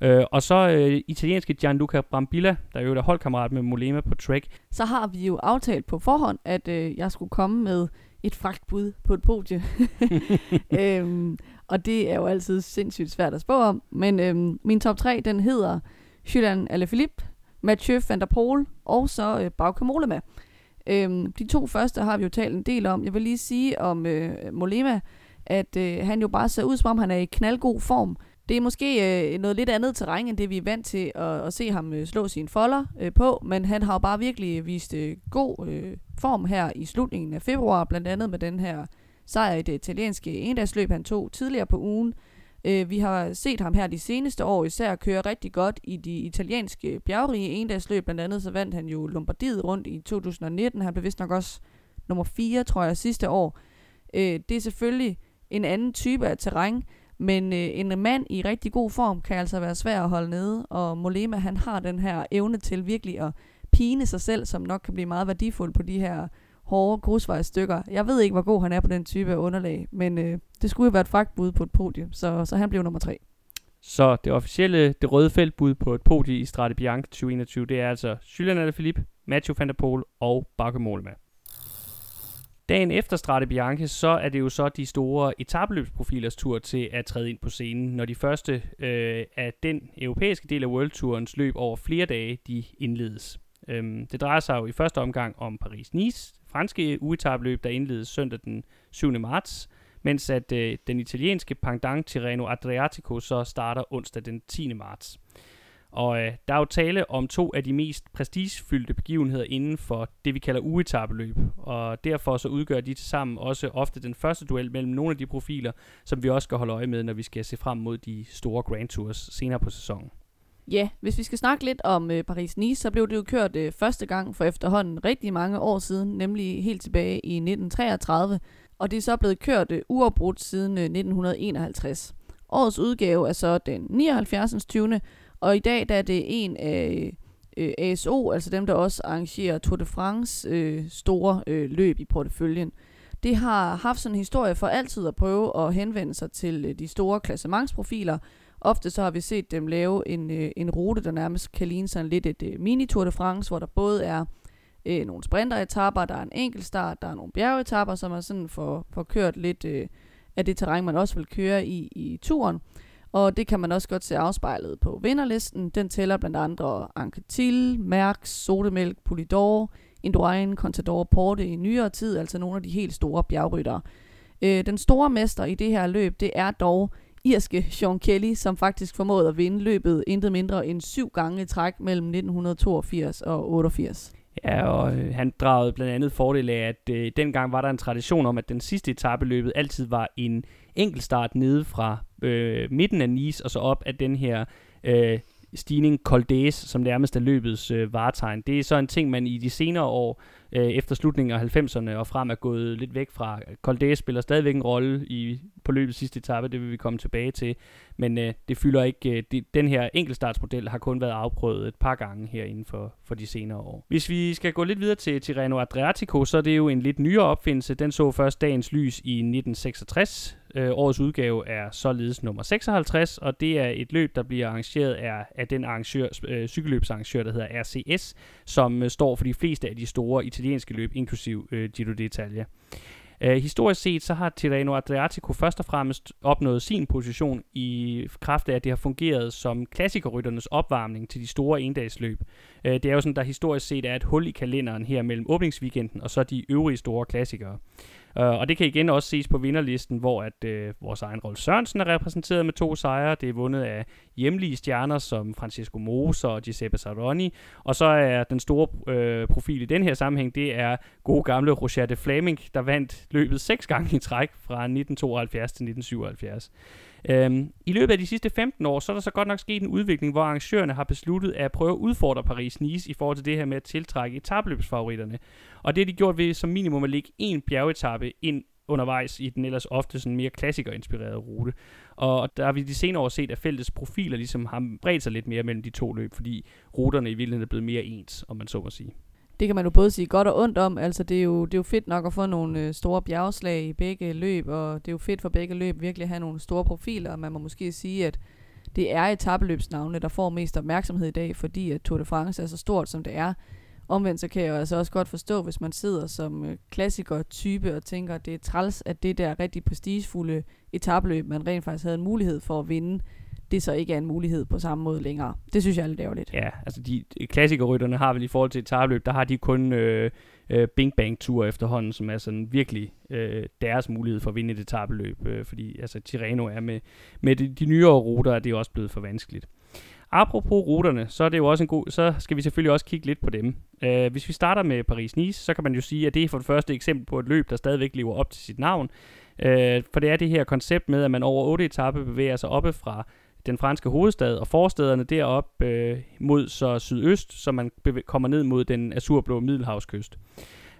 Øh, og så øh, italienske Gianluca Brambilla, der jo er holdkammerat med Molema på Trek. Så har vi jo aftalt på forhånd, at øh, jeg skulle komme med et fragtbud på et podie. [LAUGHS] [LAUGHS] øhm, og det er jo altid sindssygt svært at spå om. Men øhm, min top 3, den hedder Julian Alaphilippe, Mathieu van der Poel og så øh, Bauke Molema. Øhm, de to første har vi jo talt en del om. Jeg vil lige sige om øh, Molema, at øh, han jo bare ser ud som om, han er i knaldgod form. Det er måske øh, noget lidt andet terræn, end det vi er vant til at, at se ham øh, slå sine folder øh, på, men han har jo bare virkelig vist øh, god øh, form her i slutningen af februar, blandt andet med den her sejr i det italienske endagsløb, han tog tidligere på ugen. Øh, vi har set ham her de seneste år især køre rigtig godt i de italienske bjergrige endagsløb, blandt andet så vandt han jo Lombardiet rundt i 2019, han blev vist nok også nummer 4, tror jeg, sidste år. Øh, det er selvfølgelig en anden type af terræn, men øh, en mand i rigtig god form kan altså være svær at holde nede, og Molema han har den her evne til virkelig at pine sig selv, som nok kan blive meget værdifuld på de her hårde grusvejstykker. Jeg ved ikke, hvor god han er på den type af underlag, men øh, det skulle jo være et fragtbud på et podium, så, så han blev nummer tre. Så det officielle, det røde feltbud på et podium i Strade Bianche 2021, det er altså Julian Alaphilippe, Mathieu van der Poel og Bakke Mollema. Dagen efter Strade Bianche, så er det jo så de store etabløbsprofilers tur til at træde ind på scenen, når de første øh, af den europæiske del af World Tourens løb over flere dage, de indledes. Øhm, det drejer sig jo i første omgang om Paris-Nice, franske uetabløb, der indledes søndag den 7. marts, mens at øh, den italienske pendant Tirreno Adriatico så starter onsdag den 10. marts. Og øh, der er jo tale om to af de mest prestigefyldte begivenheder inden for det, vi kalder uetabeløb. Og derfor så udgør de til sammen også ofte den første duel mellem nogle af de profiler, som vi også skal holde øje med, når vi skal se frem mod de store Grand Tours senere på sæsonen. Ja, hvis vi skal snakke lidt om øh, Paris-Nice, så blev det jo kørt øh, første gang for efterhånden rigtig mange år siden, nemlig helt tilbage i 1933, og det er så blevet kørt øh, uafbrudt siden øh, 1951. Årets udgave er så den 79. 20. Og i dag der er det en af øh, øh ASO, altså dem, der også arrangerer Tour de France øh, store øh, løb i porteføljen. Det har haft sådan en historie for altid at prøve at henvende sig til øh, de store klassementsprofiler. Ofte så har vi set dem lave en, øh, en rute, der nærmest kan ligne sådan lidt et øh, mini-Tour de France, hvor der både er øh, nogle sprinteretapper, der er en enkeltstart, der er nogle bjergetapper, som er sådan for, for kørt lidt øh, af det terræn, man også vil køre i, i turen. Og det kan man også godt se afspejlet på vinderlisten. Den tæller blandt andre Anquetil, Mærk, Sodemælk, Polidor, Indurain, Contador, Porte i nyere tid, altså nogle af de helt store bjergryttere. Øh, den store mester i det her løb, det er dog irske Sean Kelly, som faktisk formåede at vinde løbet intet mindre end syv gange i træk mellem 1982 og 88. Ja, og øh, han dragede blandt andet fordel af, at øh, dengang var der en tradition om, at den sidste etape løbet altid var en enkeltstart nede fra øh, midten af Nice og så op af den her øh, stigning Col som nærmest er løbets øh, varetegn. Det er så en ting, man i de senere år, øh, efter slutningen af 90'erne og frem, er gået lidt væk fra. Col spiller stadigvæk en rolle i, på løbets sidste etape, det vil vi komme tilbage til. Men øh, det fylder ikke, øh, det, den her enkeltstartsmodel har kun været afprøvet et par gange her inden for, for de senere år. Hvis vi skal gå lidt videre til Tirreno Adriatico, så er det jo en lidt nyere opfindelse. Den så først dagens lys i 1966, Øh, årets udgave er således nummer 56, og det er et løb, der bliver arrangeret af, af den arrangør, øh, cykelløbsarrangør, der hedder RCS, som øh, står for de fleste af de store italienske løb, inklusiv øh, Giro d'Italia. Øh, historisk set så har Tirreno Adriatico først og fremmest opnået sin position i kraft af, at det har fungeret som klassikerrytternes opvarmning til de store endagsløb. Øh, det er jo sådan, der historisk set er et hul i kalenderen her mellem åbningsweekenden og så de øvrige store klassikere. Uh, og det kan igen også ses på vinderlisten, hvor at uh, vores egen Rolf Sørensen er repræsenteret med to sejre. Det er vundet af hjemlige stjerner som Francisco Moser og Giuseppe Saroni. Og så er den store uh, profil i den her sammenhæng, det er gode gamle Roger de Flaming, der vandt løbet seks gange i træk fra 1972 til 1977. Øhm, I løbet af de sidste 15 år, så er der så godt nok sket en udvikling, hvor arrangørerne har besluttet at prøve at udfordre Paris-Nice i forhold til det her med at tiltrække etabløbsfavoritterne. Og det har de gjort ved som minimum at lægge en bjergetappe ind undervejs i den ellers ofte sådan mere klassikerinspirerede rute. Og der har vi de senere år set, at feltets profiler ligesom har bredt sig lidt mere mellem de to løb, fordi ruterne i virkeligheden er blevet mere ens, om man så må sige det kan man jo både sige godt og ondt om. Altså, det er jo, det er jo fedt nok at få nogle øh, store bjergslag i begge løb, og det er jo fedt for begge løb virkelig at have nogle store profiler, og man må måske sige, at det er etabeløbsnavne, der får mest opmærksomhed i dag, fordi at Tour de France er så stort, som det er. Omvendt så kan jeg jo altså også godt forstå, hvis man sidder som øh, klassiker-type og tænker, at det er træls, at det der rigtig prestigefulde etabeløb, man rent faktisk havde en mulighed for at vinde, det så ikke er en mulighed på samme måde længere. Det synes jeg er lidt ærgerligt. Ja, altså de klassikerrytterne har vel i forhold til et tabløb, der har de kun øh, øh, Bing Bang Tour efterhånden, som er sådan virkelig øh, deres mulighed for at vinde et etabeløb, øh, fordi altså Tirreno er med, med de, de nyere ruter, er det også blevet for vanskeligt. Apropos ruterne, så er det jo også en god, så skal vi selvfølgelig også kigge lidt på dem. Øh, hvis vi starter med Paris-Nice, så kan man jo sige, at det er for det første eksempel på et løb, der stadigvæk lever op til sit navn. Øh, for det er det her koncept med, at man over otte etape bevæger sig oppe fra den franske hovedstad og forstederne derop øh, mod så sydøst, så man kommer ned mod den azurblå middelhavskyst.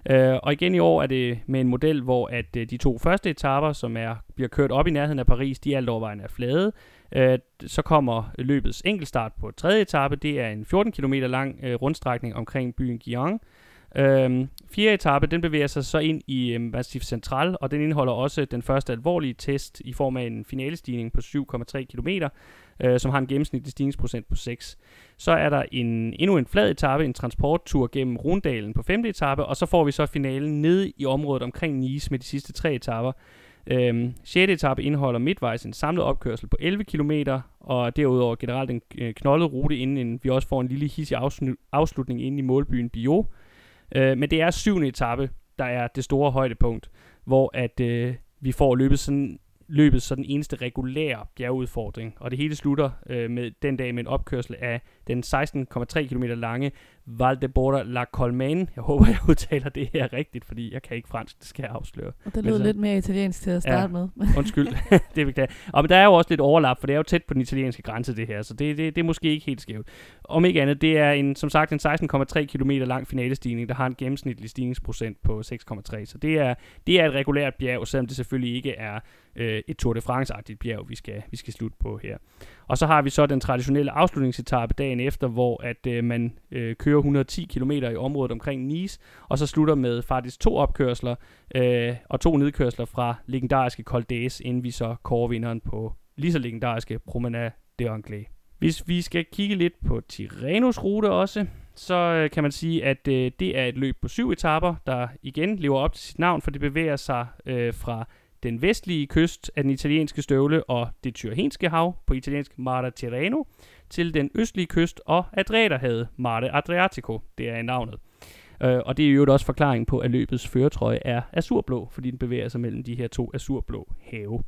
Øh, og igen i år er det med en model, hvor at øh, de to første etaper, som er bliver kørt op i nærheden af Paris, de alt overvejende er flade. Øh, så kommer løbets enkeltstart på tredje etape. Det er en 14 km lang øh, rundstrækning omkring byen Guyane. Øhm, fjerde etape, den bevæger sig så ind i øh, Massif Central, og den indeholder også den første alvorlige test i form af en finalestigning på 7,3 km, øh, som har en gennemsnitlig stigningsprocent på 6. Så er der en, endnu en flad etape, en transporttur gennem Rundalen på femte etape, og så får vi så finalen nede i området omkring Nice med de sidste tre etaper. Øhm, 6. etape indeholder midtvejs en samlet opkørsel på 11 km, og derudover generelt en øh, knoldet rute, inden vi også får en lille hissig afslutning inde i målbyen Bio. Øh, men det er syvende etape, der er det store højdepunkt, hvor at øh, vi får løbet sådan løbet så den eneste regulære bjergudfordring. Og det hele slutter øh, med den dag med en opkørsel af den 16,3 km lange Val de Borda la Colmane. Jeg håber, jeg udtaler det her rigtigt, fordi jeg kan ikke fransk, det skal jeg afsløre. Og det lyder så, lidt mere italiensk til at starte ja, med. [LAUGHS] undskyld, [LAUGHS] det er beklager. Og men der er jo også lidt overlap, for det er jo tæt på den italienske grænse, det her, så det, det, det er måske ikke helt skævt. Om ikke andet, det er en, som sagt en 16,3 km lang finalestigning, der har en gennemsnitlig stigningsprocent på 6,3. Så det er, det er et regulært bjerg, selvom det selvfølgelig ikke er øh, et Tour de France-agtigt bjerg, vi skal, vi skal slutte på her. Og så har vi så den traditionelle afslutningsetappe dagen efter, hvor at øh, man øh, kører 110 km i området omkring Nice, og så slutter med faktisk to opkørsler øh, og to nedkørsler fra legendariske Col d'Aes, inden vi så kårer vinderen på lige så legendariske Promenade de Anglais. Hvis vi skal kigge lidt på Tirrenos rute også, så øh, kan man sige, at øh, det er et løb på syv etaper, der igen lever op til sit navn, for det bevæger sig øh, fra den vestlige kyst af den italienske støvle og det tyrhenske hav på italiensk Mare Tirreno til den østlige kyst og Adriaterhavet Mare Adriatico, det er navnet. Øh, og det er jo også forklaringen på, at løbets føretrøje er azurblå, fordi den bevæger sig mellem de her to azurblå have.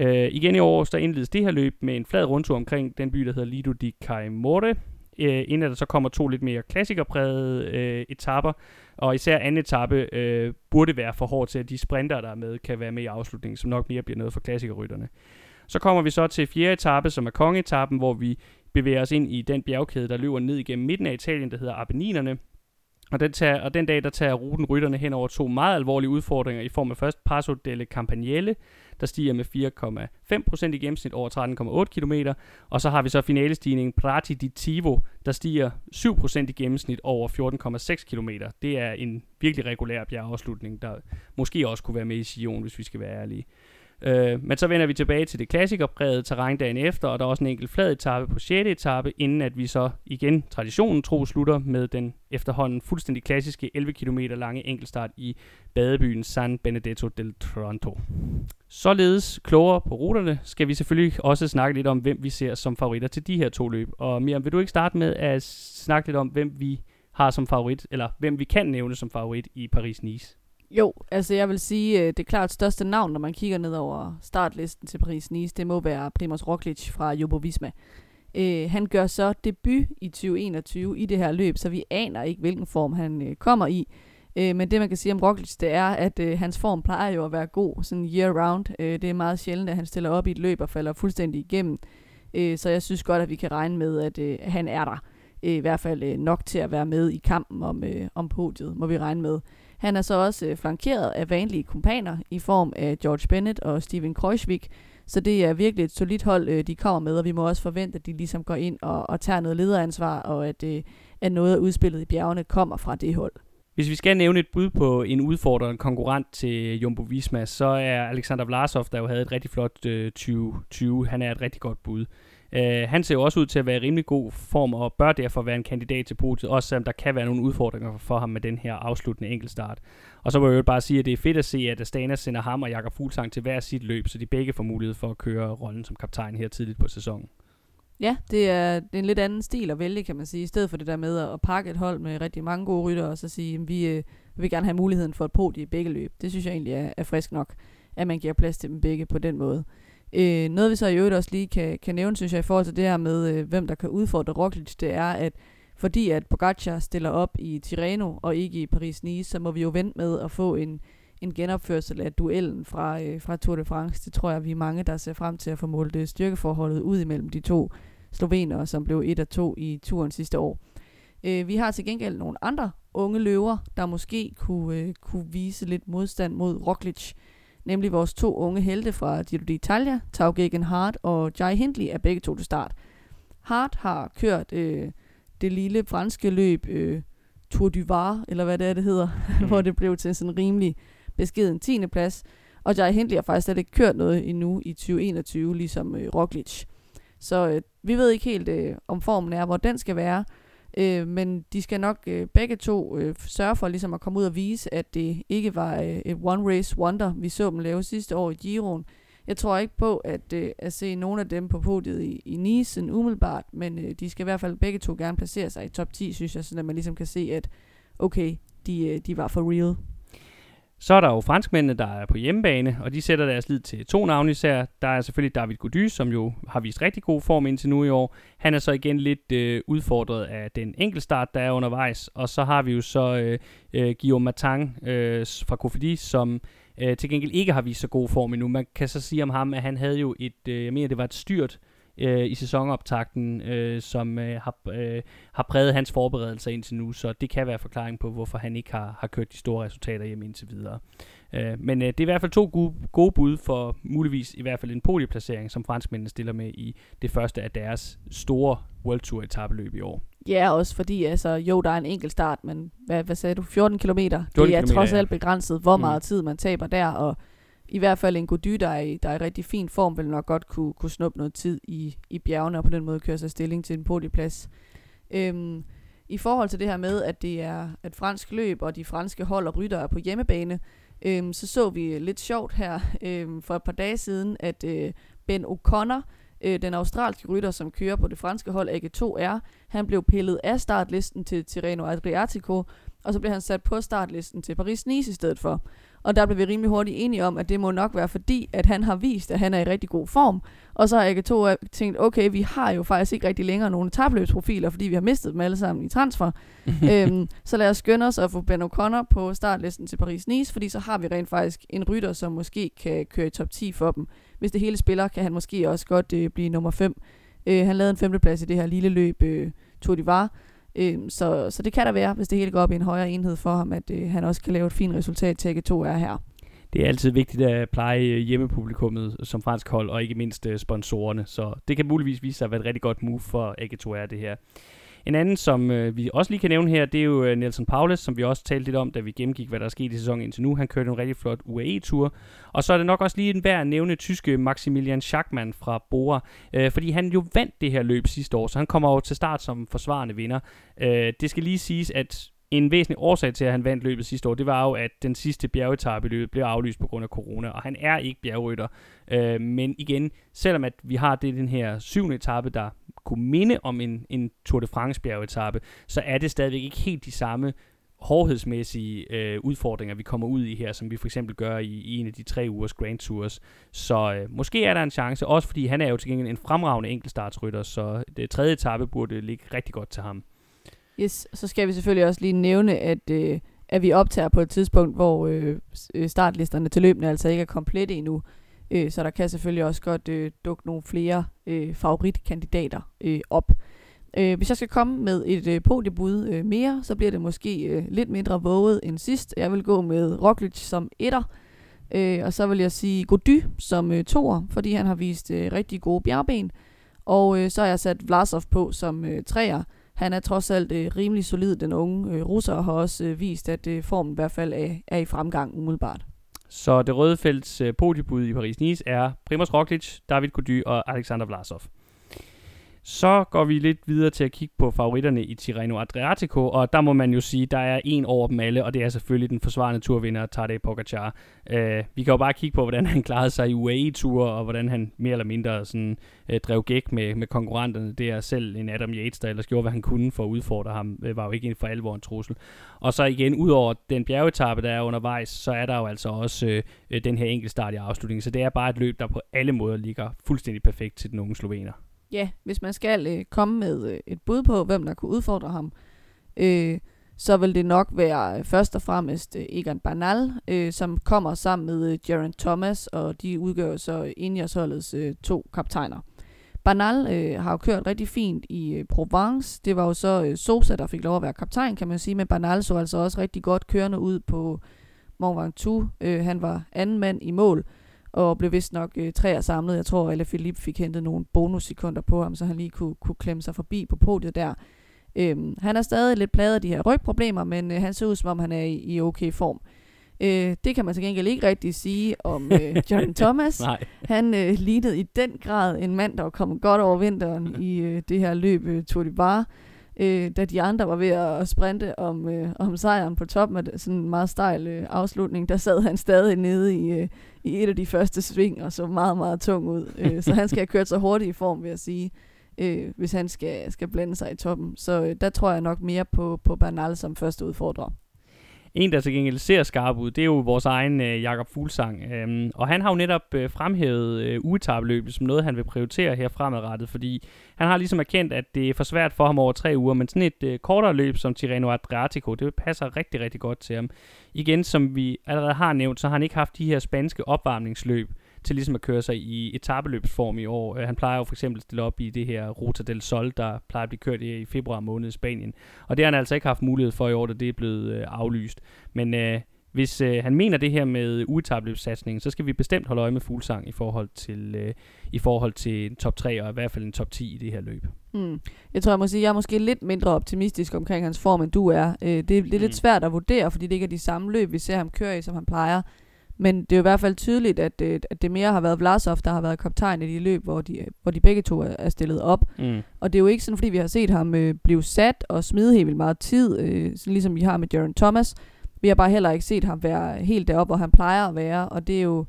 Uh, igen i år, der indledes det her løb med en flad rundtur omkring den by, der hedder Lido di Caimore, øh, inden der så kommer to lidt mere klassikerprægede øh, etapper, og især anden etape øh, burde være for hård til, at de sprinter, der er med, kan være med i afslutningen, som nok mere bliver noget for klassikerrytterne. Så kommer vi så til fjerde etape, som er kongeetappen, hvor vi bevæger os ind i den bjergkæde, der løber ned igennem midten af Italien, der hedder Apenninerne. Og den, tager, og den dag, der tager ruten rytterne hen over to meget alvorlige udfordringer i form af først Passo delle Campagnelle, der stiger med 4,5% i gennemsnit over 13,8 km. Og så har vi så finalestigningen Prati di Tivo, der stiger 7% i gennemsnit over 14,6 km. Det er en virkelig regulær bjergeafslutning, der måske også kunne være med i Sion, hvis vi skal være ærlige. Øh, men så vender vi tilbage til det klassikerprægede terræn dagen efter, og der er også en enkelt flad etape på 6. etape, inden at vi så igen traditionen tro slutter med den efterhånden fuldstændig klassiske 11 km lange enkeltstart i badebyen San Benedetto del Tronto. Således klogere på ruterne skal vi selvfølgelig også snakke lidt om, hvem vi ser som favoritter til de her to løb. Og Miriam, vil du ikke starte med at snakke lidt om, hvem vi har som favorit, eller hvem vi kan nævne som favorit i Paris-Nice? Jo, altså jeg vil sige, øh, det det klart største navn, når man kigger ned over startlisten til Paris-Nice, det må være Primoz Roglic fra Jumbo Visma. Øh, han gør så debut i 2021 i det her løb, så vi aner ikke, hvilken form han øh, kommer i. Øh, men det, man kan sige om Roglic, det er, at øh, hans form plejer jo at være god sådan year-round. Øh, det er meget sjældent, at han stiller op i et løb og falder fuldstændig igennem. Øh, så jeg synes godt, at vi kan regne med, at øh, han er der. Øh, I hvert fald øh, nok til at være med i kampen om, øh, om podiet, må vi regne med. Han er så også øh, flankeret af vanlige kompaner i form af George Bennett og Steven Kreuzvik, så det er virkelig et solidt hold, øh, de kommer med, og vi må også forvente, at de ligesom går ind og, og tager noget lederansvar, og at, øh, at noget af udspillet i bjergene kommer fra det hold. Hvis vi skal nævne et bud på en udfordrende konkurrent til Jumbo Visma, så er Alexander Vlasov, der jo havde et rigtig flot øh, 2020, han er et rigtig godt bud. Øh, han ser jo også ud til at være i rimelig god form, og bør derfor være en kandidat til podiet, også selvom der kan være nogle udfordringer for ham med den her afsluttende enkeltstart. Og så må jeg jo bare sige, at det er fedt at se, at Astana sender ham og Jakob Fuglsang til hver sit løb, så de begge får mulighed for at køre rollen som kaptajn her tidligt på sæsonen. Ja, det er, det er en lidt anden stil at vælge, kan man sige. I stedet for det der med at pakke et hold med rigtig mange gode rytter, og så sige, at vi, øh, vil gerne have muligheden for et podie i begge løb. Det synes jeg egentlig er, er frisk nok, at man giver plads til dem begge på den måde. Øh, noget vi så i øvrigt også lige kan, kan nævne, synes jeg, i forhold til det her med, øh, hvem der kan udfordre Roglic, det er, at fordi at Pogacar stiller op i Tirreno og ikke i Paris-Nice, så må vi jo vente med at få en, en genopførsel af duellen fra, øh, fra Tour de France. Det tror jeg, vi er mange, der ser frem til at få målt øh, styrkeforholdet ud imellem de to slovenere, som blev et og to i turen sidste år. Øh, vi har til gengæld nogle andre unge løver, der måske kunne, øh, kunne vise lidt modstand mod Roglic. Nemlig vores to unge helte fra Giro d'Italia, Tau Hart og Jai Hindley, er begge to til start. Hart har kørt øh, det lille franske løb øh, Tour du Var, eller hvad det er, det hedder, [LAUGHS] mm. hvor det blev til sådan en rimelig beskeden 10. plads. Og Jai Hindley har faktisk slet ikke kørt noget endnu i 2021, ligesom øh, Roglic. Så øh, vi ved ikke helt, øh, om formen er, hvor den skal være. Øh, men de skal nok øh, begge to øh, sørge for ligesom at komme ud og vise, at det ikke var øh, et one race wonder, vi så dem lave sidste år i Giroen. Jeg tror ikke på at, øh, at se nogen af dem på podiet i, i Nice umiddelbart, men øh, de skal i hvert fald begge to gerne placere sig i top 10, synes jeg, så man ligesom kan se, at okay, de, øh, de var for real. Så er der jo franskmændene, der er på hjemmebane, og de sætter deres lid til to navne især. Der er selvfølgelig David Gody, som jo har vist rigtig god form indtil nu i år. Han er så igen lidt øh, udfordret af den enkeltstart, der er undervejs. Og så har vi jo så øh, øh, Guillaume Matang øh, fra Kofidi, som øh, til gengæld ikke har vist så god form endnu. Man kan så sige om ham, at han havde jo et, øh, jeg mener det var et styrt øh, i sæsonoptakten, øh, som øh, har, øh, har præget hans forberedelser indtil nu, så det kan være forklaring på, hvorfor han ikke har, har kørt de store resultater hjem indtil videre. Øh, men øh, det er i hvert fald to gode, gode bud for muligvis i hvert fald en podieplacering, som franskmændene stiller med i det første af deres store World Tour etabeløb i år. Ja, også fordi, altså, jo, der er en enkelt start, men hvad, hvad sagde du? 14 km? 14 det er trods ja. alt begrænset, hvor Mm. meget tid man taber der, og i hvert fald en Gody, der er, i, der er i rigtig fin form, vil nok godt kunne, kunne snuppe noget tid i, i bjergene, og på den måde køre sig stilling til en podieplads. Øhm, I forhold til det her med, at det er et fransk løb, og de franske hold og rytter er på hjemmebane, øhm, så så vi lidt sjovt her [LAUGHS] øhm, for et par dage siden, at øh, Ben O'Connor, øh, den australske rytter, som kører på det franske hold AG2R, han blev pillet af startlisten til Tirreno Adriatico, og så blev han sat på startlisten til Paris-Nice i stedet for. Og der blev vi rimelig hurtigt enige om, at det må nok være fordi, at han har vist, at han er i rigtig god form. Og så har AG2 tænkt, okay, vi har jo faktisk ikke rigtig længere nogen tabløbsprofiler, fordi vi har mistet dem alle sammen i transfer. [LAUGHS] øhm, så lad os skynde os at få Ben O'Connor på startlisten til Paris-Nice, fordi så har vi rent faktisk en rytter, som måske kan køre i top 10 for dem. Hvis det hele spiller, kan han måske også godt øh, blive nummer 5. Øh, han lavede en femteplads i det her lille løb, øh, Tour de Var. Øh, så, så det kan der være, hvis det hele går op i en højere enhed for ham, at øh, han også kan lave et fint resultat til AG2 er her. Det er altid vigtigt at pleje øh, hjemmepublikummet som fransk hold, og ikke mindst øh, sponsorerne. Så det kan muligvis vise sig at være et rigtig godt move for AG2R, det her. En anden, som øh, vi også lige kan nævne her, det er jo øh, Nelson Paulus, som vi også talte lidt om, da vi gennemgik, hvad der er sket i sæsonen indtil nu. Han kørte en rigtig flot UAE-tur. Og så er det nok også lige en værd at nævne tyske Maximilian Schachmann fra Bora, øh, fordi han jo vandt det her løb sidste år, så han kommer jo til start som forsvarende vinder. Øh, det skal lige siges, at en væsentlig årsag til, at han vandt løbet sidste år, det var jo, at den sidste bjergetappe i løbet blev aflyst på grund af corona, og han er ikke bjergrytter. Øh, men igen, selvom at vi har det den her syvende etape, der kunne minde om en, en Tour de France bjergetappe, så er det stadigvæk ikke helt de samme hårdhedsmæssige øh, udfordringer, vi kommer ud i her, som vi for eksempel gør i, i en af de tre ugers Grand Tours. Så øh, måske er der en chance, også fordi han er jo til gengæld en fremragende enkeltstartsrytter, så det tredje etape burde ligge rigtig godt til ham. Yes, så skal vi selvfølgelig også lige nævne, at, øh, at vi optager på et tidspunkt, hvor øh, øh startlisterne til løbende altså ikke er komplette endnu. Øh, så der kan selvfølgelig også godt øh, dukke nogle flere øh, favoritkandidater øh, op. Øh, hvis jeg skal komme med et øh, podiebud øh, mere, så bliver det måske øh, lidt mindre våget end sidst. Jeg vil gå med Roglic som etter, øh, og så vil jeg sige Gody som øh, toer, fordi han har vist øh, rigtig gode bjergben. Og øh, så har jeg sat Vlasov på som øh, træer. Han er trods alt øh, rimelig solid, den unge øh, russer, og har også øh, vist, at øh, formen i hvert fald er, er i fremgang umiddelbart. Så det røde felts øh, podiebud i Paris-Nice er Primoz Roglic, David Gody og Alexander Vlasov. Så går vi lidt videre til at kigge på favoritterne i Tirreno Adriatico, og der må man jo sige, der er en over dem alle, og det er selvfølgelig den forsvarende turvinder Tadej Pogacar. Uh, øh, vi kan jo bare kigge på, hvordan han klarede sig i UAE-ture, og hvordan han mere eller mindre sådan, uh, drev gæk med, med konkurrenterne. Det er selv en Adam Yates, der ellers gjorde, hvad han kunne for at udfordre ham, uh, var jo ikke en for alvor en trussel. Og så igen, udover den bjergetappe, der er undervejs, så er der jo altså også uh, den her enkeltstart i afslutningen. Så det er bare et løb, der på alle måder ligger fuldstændig perfekt til den unge slovener. Ja, hvis man skal øh, komme med øh, et bud på, hvem der kunne udfordre ham, øh, så vil det nok være øh, først og fremmest øh, Egan Bernal, øh, som kommer sammen med øh, Jaron Thomas, og de udgør så Ineos øh, to kaptajner. Bernal øh, har jo kørt rigtig fint i øh, Provence. Det var jo så øh, Sosa, der fik lov at være kaptajn, kan man sige, men Bernal så altså også rigtig godt kørende ud på Mont Ventoux. Øh, han var anden mand i mål og blev vist nok øh, træer samlet. Jeg tror, at Philippe fik hentet nogle bonussekunder på ham, så han lige kunne, kunne klemme sig forbi på podiet der. Øhm, han er stadig lidt plaget af de her rygproblemer, men øh, han ser ud som om, han er i, i okay form. Øh, det kan man til gengæld ikke rigtig sige om øh, [LAUGHS] John Thomas. Nej. Han øh, lignede i den grad en mand, der var kommet godt over vinteren [LAUGHS] i øh, det her løb øh, Tour de Bar øh, da de andre var ved at sprinte om, øh, om sejren på toppen af sådan en meget stejl øh, afslutning, der sad han stadig nede i, øh, i et af de første sving og så meget, meget tung ud. øh, [LAUGHS] så han skal have kørt så hurtigt i form, vil jeg sige, øh, hvis han skal, skal blande sig i toppen. Så øh, der tror jeg nok mere på, på Bernal som første udfordrer. En, der til gengæld ser skarp ud, det er jo vores egen øh, Jakob Fuglsang. Øhm, og han har jo netop øh, fremhævet øh, ugetabeløbet som noget, han vil prioritere her fremadrettet, fordi han har ligesom erkendt, at det er for svært for ham over tre uger, men sådan et øh, kortere løb som Tirreno Adriatico, det passer rigtig, rigtig godt til ham. Igen, som vi allerede har nævnt, så har han ikke haft de her spanske opvarmningsløb, til ligesom at køre sig i etabeløbsform i år. Uh, han plejer jo for eksempel at stille op i det her Ruta del Sol, der plejer at blive kørt i, i februar måned i Spanien. Og det har han altså ikke haft mulighed for i år, da det er blevet uh, aflyst. Men uh, hvis uh, han mener det her med uetabløbssatsningen, så skal vi bestemt holde øje med Fuglsang i forhold til, uh, i forhold til en top 3 og i hvert fald en top 10 i det her løb. Mm. Jeg tror, jeg må sige, jeg er måske lidt mindre optimistisk omkring hans form, end du er. Uh, det, det er lidt mm. svært at vurdere, fordi det ikke er de samme løb, vi ser ham køre i, som han plejer. Men det er jo i hvert fald tydeligt, at, øh, at det mere har været Vlasov, der har været kaptajn i de løb, hvor de, hvor de begge to er stillet op. Mm. Og det er jo ikke sådan, fordi vi har set ham øh, blive sat og smide helt vildt meget tid, øh, ligesom vi har med Jaron Thomas. Vi har bare heller ikke set ham være helt deroppe, hvor han plejer at være, og det er jo,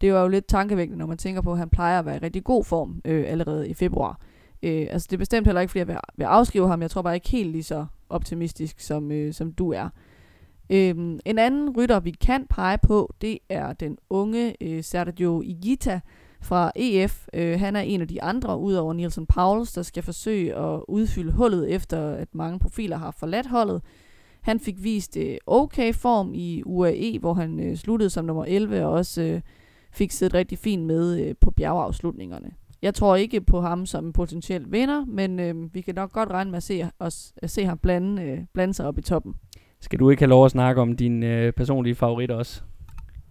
det er jo lidt tankevækkende, når man tænker på, at han plejer at være i rigtig god form øh, allerede i februar. Øh, altså det er bestemt heller ikke, fordi jeg vil, vil afskrive ham. Jeg tror bare ikke helt lige så optimistisk, som, øh, som du er. Øhm, en anden rytter, vi kan pege på, det er den unge øh, Sergio Igita fra EF. Øh, han er en af de andre, udover Nielsen Pauls, der skal forsøge at udfylde hullet, efter at mange profiler har forladt holdet. Han fik vist øh, okay form i UAE, hvor han øh, sluttede som nummer 11, og også øh, fik siddet rigtig fint med øh, på bjergeafslutningerne. Jeg tror ikke på ham som en potentiel vinder, men øh, vi kan nok godt regne med at se, os, at se ham blande, øh, blande sig op i toppen. Skal du ikke have lov at snakke om din øh, personlige favorit også?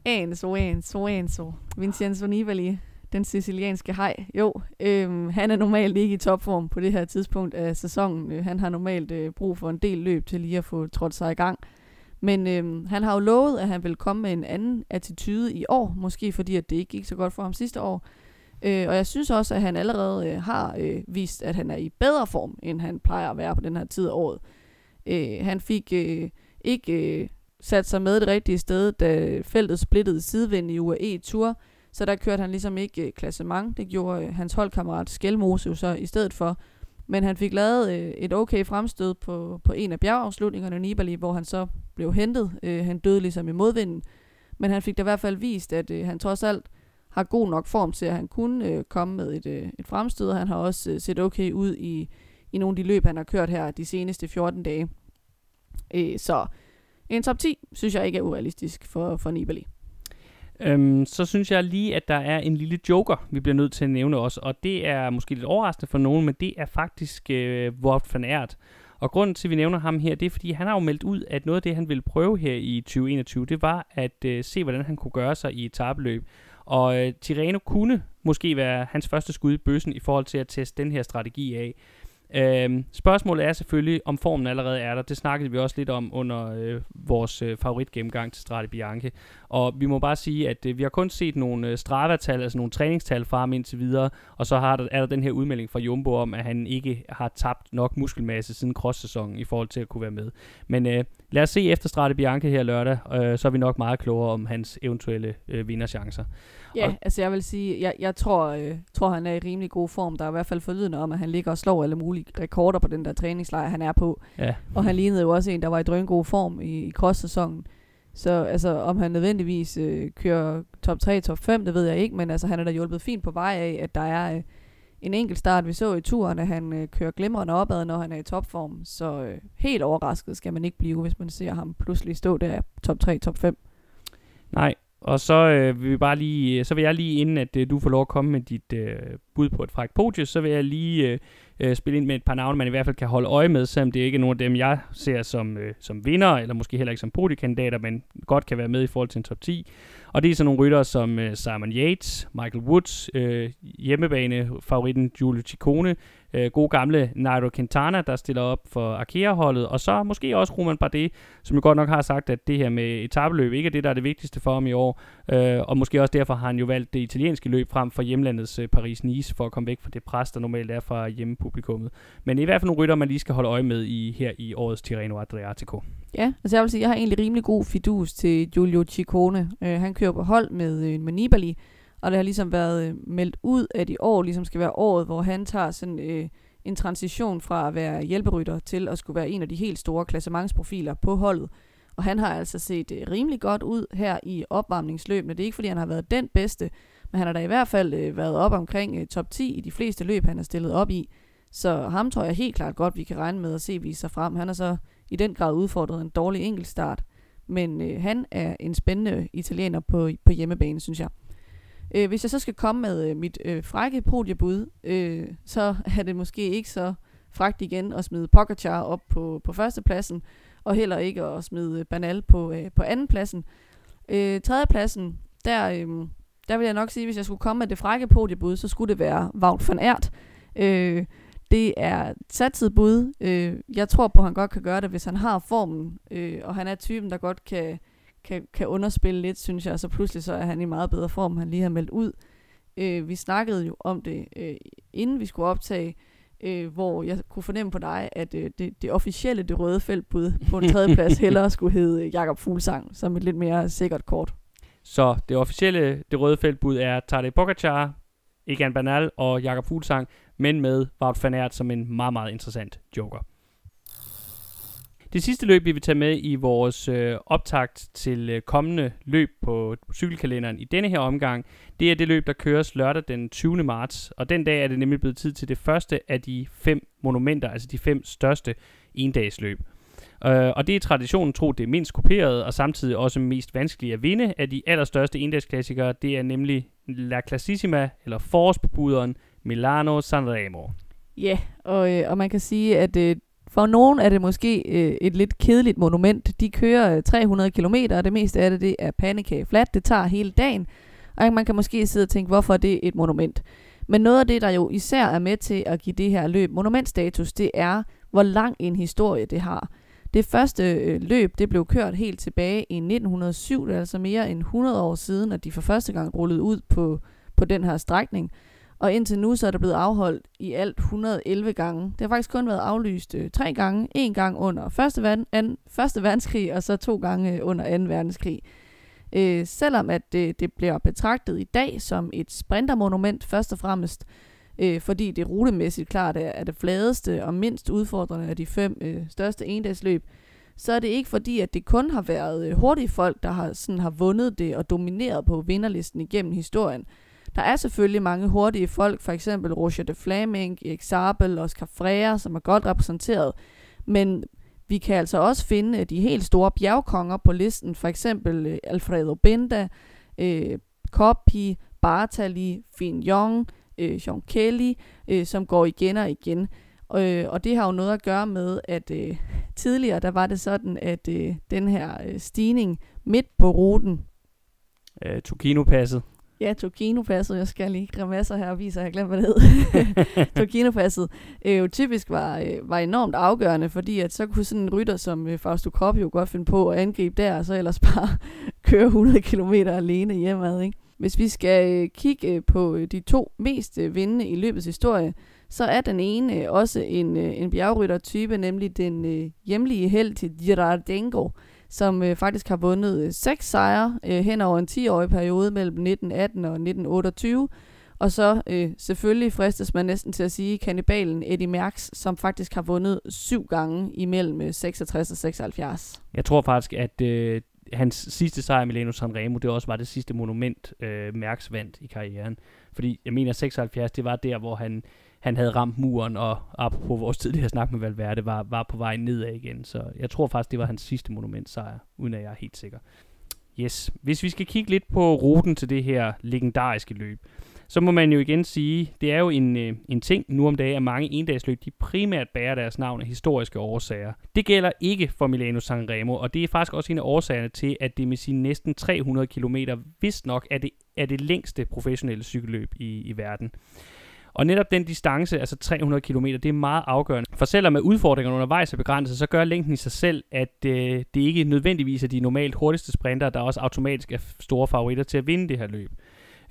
Enzo, Enzo, Enzo. Vincenzo Nibali, den sicilianske hej. Jo, øhm, han er normalt ikke i topform på det her tidspunkt af sæsonen. Øh, han har normalt øh, brug for en del løb til lige at få trådt sig i gang. Men øhm, han har jo lovet, at han vil komme med en anden attitude i år. Måske fordi, at det ikke gik så godt for ham sidste år. Øh, og jeg synes også, at han allerede øh, har øh, vist, at han er i bedre form, end han plejer at være på den her tid af året. Øh, han fik øh, ikke øh, sat sig med det rigtige sted, da feltet splittede sidevind i UAE Tour. Så der kørte han ligesom ikke øh, klassement. Det gjorde øh, hans holdkammerat Skelmose jo så i stedet for. Men han fik lavet øh, et okay fremstød på, på en af bjergafslutningerne i Nibali, hvor han så blev hentet. Øh, han døde ligesom i modvinden. Men han fik da i hvert fald vist, at øh, han trods alt har god nok form til, at han kunne øh, komme med et, øh, et fremstød. Han har også øh, set okay ud i, i nogle af de løb, han har kørt her de seneste 14 dage. Øh, så en top 10 synes jeg ikke er urealistisk for, for Nibali. Øhm, så synes jeg lige, at der er en lille joker, vi bliver nødt til at nævne også, og det er måske lidt overraskende for nogen, men det er faktisk øh, Wout van Aert. Og grunden til, at vi nævner ham her, det er, fordi han har jo meldt ud, at noget af det, han ville prøve her i 2021, det var at øh, se, hvordan han kunne gøre sig i etabeløb. Og øh, Tirreno kunne måske være hans første skud i bøssen i forhold til at teste den her strategi af. Øhm, spørgsmålet er selvfølgelig, om formen allerede er der. Det snakkede vi også lidt om under øh, vores øh, favoritgennemgang til Strade Bianche. Og vi må bare sige, at øh, vi har kun set nogle øh, Strava-tal, altså nogle træningstal fra ham indtil videre, og så har der, er der den her udmelding fra Jumbo om, at han ikke har tabt nok muskelmasse siden cross-sæsonen i forhold til at kunne være med. Men øh, lad os se efter Strade Bianche her lørdag, øh, så er vi nok meget klogere om hans eventuelle øh, vinderchancer. Ja, Og- altså jeg vil sige, jeg, jeg tror, øh, tror, han er i rimelig god form. Der er i hvert fald forlydende om, at han ligger og slår alle mulige rekorder på den der træningslejr, han er på. Ja. Og han lignede jo også en, der var i drøngod form i, i cross-sæsonen. Så altså, om han nødvendigvis øh, kører top 3, top 5, det ved jeg ikke, men altså, han er da hjulpet fint på vej af, at der er øh, en enkelt start, vi så i turen, at han øh, kører glimrende opad, når han er i topform. Så øh, helt overrasket skal man ikke blive, hvis man ser ham pludselig stå der top 3, top 5. Nej, og så øh, vil vi bare lige, så vil jeg lige inden at øh, du får lov at komme med dit øh, bud på et fræk podie, så vil jeg lige øh, øh, spille ind med et par navne, man i hvert fald kan holde øje med, selvom det ikke er nogen af dem, jeg ser som, øh, som vinder, eller måske heller ikke som podiekandidater, men godt kan være med i forhold til en top 10. Og det er sådan nogle ryttere som øh, Simon Yates, Michael Woods, øh, hjemmebane favoritten Giulio Ciccone, øh, gode gamle Nairo Quintana, der stiller op for Arkea-holdet, og så måske også Roman Bardet, som jo godt nok har sagt, at det her med etabeløb ikke er det, der er det vigtigste for ham i år, øh, og måske også derfor har han jo valgt det italienske løb frem for hjemlandets øh, Paris-Nice, for at komme væk fra det pres, der normalt er fra hjemmepublikummet. Men i hvert fald nogle rytter, man lige skal holde øje med i her i årets Tirreno Adriatico. Ja, altså jeg vil sige, jeg har egentlig rimelig god fidus til Giulio Ciccone. Øh, han kører på hold med, øh, med Nibali, og det har ligesom været øh, meldt ud, at i år ligesom skal være året, hvor han tager sådan øh, en transition fra at være hjælperytter til at skulle være en af de helt store klassementsprofiler på holdet. Og han har altså set øh, rimelig godt ud her i opvarmningsløbene. Det er ikke, fordi han har været den bedste, men han har da i hvert fald øh, været op omkring øh, top 10 i de fleste løb, han er stillet op i. Så ham tror jeg helt klart godt, vi kan regne med at se vise sig frem. Han er så i den grad udfordret en dårlig enkeltstart. Men øh, han er en spændende italiener på, på hjemmebane, synes jeg. Øh, hvis jeg så skal komme med øh, mit øh, frække podiebud, øh, så er det måske ikke så fragt igen at smide Pogacar op på, på førstepladsen, og heller ikke at smide øh, Banal på, øh, på andenpladsen. Øh, tredjepladsen, der, øh, der vil jeg nok sige, hvis jeg skulle komme med det frække podiebud, så skulle det være Wout van Aert. Øh, det er et satset bud. Øh, jeg tror på, at han godt kan gøre det, hvis han har formen, øh, og han er typen, der godt kan, kan, kan underspille lidt, synes jeg. Så pludselig så er han i meget bedre form, han lige har meldt ud. Øh, vi snakkede jo om det, øh, inden vi skulle optage, øh, hvor jeg kunne fornemme på dig, at øh, det, det officielle, det røde feltbud på en tredjeplads [LAUGHS] hellere skulle hedde Jakob Fuglsang, som et lidt mere sikkert kort. Så det officielle, det røde feltbud er Tadej Pogacar, Egan Bernal og Jakob Fuglsang, men med Wout van Aert som en meget, meget interessant joker. Det sidste løb, vi vil tage med i vores øh, optakt til øh, kommende løb på cykelkalenderen i denne her omgang, det er det løb, der køres lørdag den 20. marts, og den dag er det nemlig blevet tid til det første af de fem monumenter, altså de fem største endagsløb. Øh, og det er traditionen tro, det er mindst kuperet, og samtidig også mest vanskelige at vinde af de allerstørste endagsklassikere. Det er nemlig La Classissima, eller forårsbebuderen Milano Sanremo. Ja, yeah, og, øh, og man kan sige, at øh, for nogen er det måske øh, et lidt kedeligt monument. De kører øh, 300 km, og det meste af det, det er pandekage flat. Det tager hele dagen, og man kan måske sidde og tænke, hvorfor er det et monument? Men noget af det, der jo især er med til at give det her løb monumentstatus, det er, hvor lang en historie det har. Det første øh, løb, det blev kørt helt tilbage i 1907, altså mere end 100 år siden, at de for første gang rullede ud på, på den her strækning. Og indtil nu så er der blevet afholdt i alt 111 gange. Det har faktisk kun været aflyst øh, tre gange. En gang under første, van, an, første verdenskrig, og så to gange øh, under 2. verdenskrig. Øh, selvom at det, det bliver betragtet i dag som et sprintermonument først og fremmest, øh, fordi det rutemæssigt klart er, er det fladeste og mindst udfordrende af de fem øh, største endagsløb, så er det ikke fordi, at det kun har været øh, hurtige folk, der har, sådan, har vundet det og domineret på vinderlisten igennem historien. Der er selvfølgelig mange hurtige folk, for eksempel Roger de Flaming, Erik Sabel, Oscar Freire, som er godt repræsenteret. Men vi kan altså også finde de helt store bjergkonger på listen, for eksempel øh, Alfredo Benda, øh, Coppi, Bartali, Fignon, øh, Jean Kelly, øh, som går igen og igen. Øh, og det har jo noget at gøre med, at øh, [LAUGHS] tidligere der var det sådan, at øh, den her øh, stigning midt på ruten, Øh, Tukino-passet. Ja, Tokino-passet. Jeg skal lige grimasser her og vise, at jeg har glemt, hvad det hed. [LAUGHS] Tokino-passet øh, jo typisk var, øh, var enormt afgørende, fordi at så kunne sådan en rytter som øh, Fausto Kopp jo godt finde på at angribe der, og så ellers [LAUGHS] bare køre 100 km alene hjemad. Ikke? Hvis vi skal øh, kigge øh, på øh, de to mest øh, vindende i løbets historie, så er den ene øh, også en, øh, en bjergrytter-type, nemlig den øh, hjemlige held til Girardengo, som øh, faktisk har vundet øh, seks sejre øh, hen over en 10-årig periode mellem 1918 og 1928. Og så øh, selvfølgelig fristes man næsten til at sige kannibalen Eddie Merckx, som faktisk har vundet syv gange imellem øh, 66 og 76. Jeg tror faktisk, at øh, hans sidste sejr i Milano Sanremo, det også var det sidste monument, øh, Merckx vandt i karrieren. Fordi jeg mener, 76, det var der, hvor han, han havde ramt muren, og apropos vores tidligere snak med Valverde, var, var på vej nedad igen. Så jeg tror faktisk, det var hans sidste monumentsejr, uden at jeg er helt sikker. Yes. Hvis vi skal kigge lidt på ruten til det her legendariske løb, så må man jo igen sige, det er jo en, øh, en ting nu om dagen, at mange endagsløb, de primært bærer deres navn af historiske årsager. Det gælder ikke for Milano Sanremo, og det er faktisk også en af årsagerne til, at det med sine næsten 300 km vist nok er det, er det længste professionelle cykelløb i, i verden. Og netop den distance, altså 300 km, det er meget afgørende. For selvom at udfordringerne undervejs er begrænset, så gør længden i sig selv, at øh, det ikke nødvendigvis er de normalt hurtigste sprinter, der også automatisk er store favoritter til at vinde det her løb.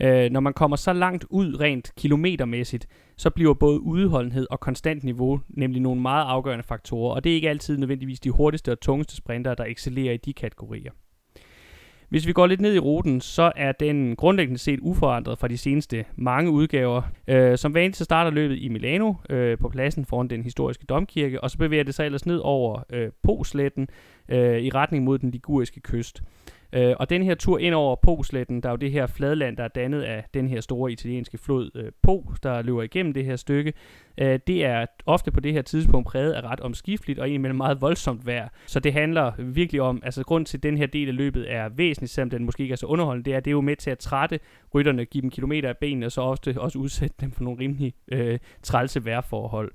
Øh, når man kommer så langt ud rent kilometermæssigt, så bliver både udholdenhed og konstant niveau nemlig nogle meget afgørende faktorer, og det er ikke altid nødvendigvis de hurtigste og tungeste sprinter, der excellerer i de kategorier. Hvis vi går lidt ned i ruten, så er den grundlæggende set uforandret fra de seneste mange udgaver. Øh, som vanligt så starter løbet i Milano øh, på pladsen foran den historiske domkirke, og så bevæger det sig ellers ned over øh, Posletten øh, i retning mod den liguriske kyst. Øh, og den her tur ind over Po-sletten, der er jo det her fladland, der er dannet af den her store italienske flod øh, Po, der løber igennem det her stykke, øh, det er ofte på det her tidspunkt præget af ret omskifteligt og egentlig meget voldsomt vejr. Så det handler virkelig om, altså grund til, at den her del af løbet er væsentlig, selvom den måske ikke er så underholdende, det er, det er jo med til at trætte rytterne, give dem kilometer af benene, og så ofte også udsætte dem for nogle rimelig øh, trælse vejrforhold.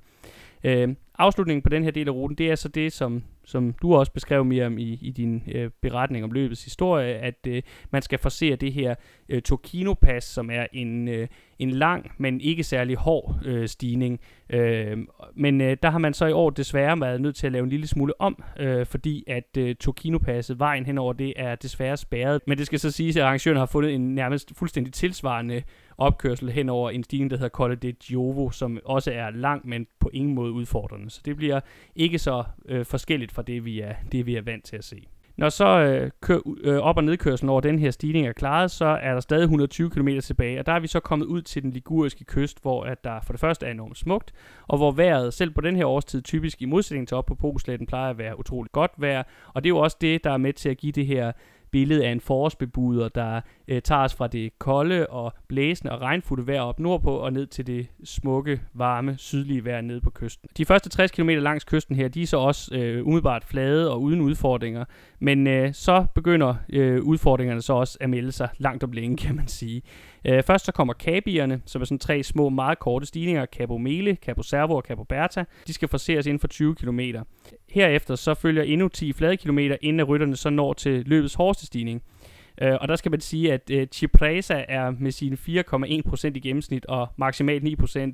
Øh, afslutningen på den her del af ruten, det er så det, som, som du også beskrev, Miriam, i, i din øh, beretning om løbets historie, at øh, man skal forsere det her øh, Tokino-pas, som er en, øh, en lang, men ikke særlig hård øh, stigning. Øh, men øh, der har man så i år desværre været nødt til at lave en lille smule om, øh, fordi at øh, Tokino-passet, vejen henover det, er desværre spærret. Men det skal så siges, at arrangøren har fundet en nærmest fuldstændig tilsvarende opkørsel hen over en stigning, der hedder Colle de Giovo, som også er lang, men på ingen måde udfordrende. Så det bliver ikke så øh, forskelligt fra det vi, er, det, vi er vant til at se. Når så øh, kør, øh, op- og nedkørslen over den her stigning er klaret, så er der stadig 120 km tilbage, og der er vi så kommet ud til den liguriske kyst, hvor at der for det første er enormt smukt, og hvor vejret selv på den her årstid typisk i modsætning til op på Posletten plejer at være utroligt godt vejr, og det er jo også det, der er med til at give det her billede af en forårsbebuder, der øh, tager os fra det kolde og blæsende og regnfulde vejr op nordpå og ned til det smukke, varme, sydlige vejr nede på kysten. De første 60 km langs kysten her, de er så også øh, umiddelbart flade og uden udfordringer, men øh, så begynder øh, udfordringerne så også at melde sig langt om længe, kan man sige. Øh, først så kommer kabierne, som er sådan tre små, meget korte stigninger, Cabo Mele, Cabo Servo og Cabo Berta. De skal forseres inden for 20 km. Herefter så følger endnu 10 flade kilometer, inden rytterne så når til løbets hårdeste stigning. Uh, og der skal man sige, at uh, Cipresa er med sine 4,1% i gennemsnit og maksimalt 9% uh,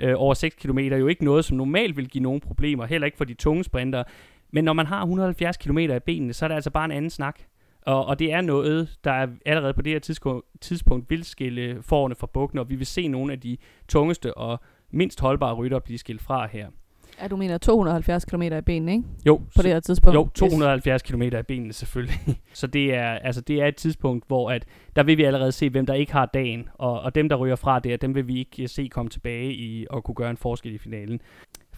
øh, over 6 km jo ikke noget, som normalt vil give nogen problemer, heller ikke for de tunge sprinter. Men når man har 170 km i benene, så er det altså bare en anden snak. Og, og det er noget, der er allerede på det her tidspunkt, tidspunkt vil skille forerne fra bukkene, og vi vil se nogle af de tungeste og mindst holdbare rytter blive skilt fra her. Ja, du mener 270 km i benene, ikke? Jo, På det her tidspunkt. jo 270 km i benene selvfølgelig. [LAUGHS] Så det er, altså, det er et tidspunkt, hvor at, der vil vi allerede se, hvem der ikke har dagen, og, og dem, der ryger fra det, dem vil vi ikke se komme tilbage i og kunne gøre en forskel i finalen.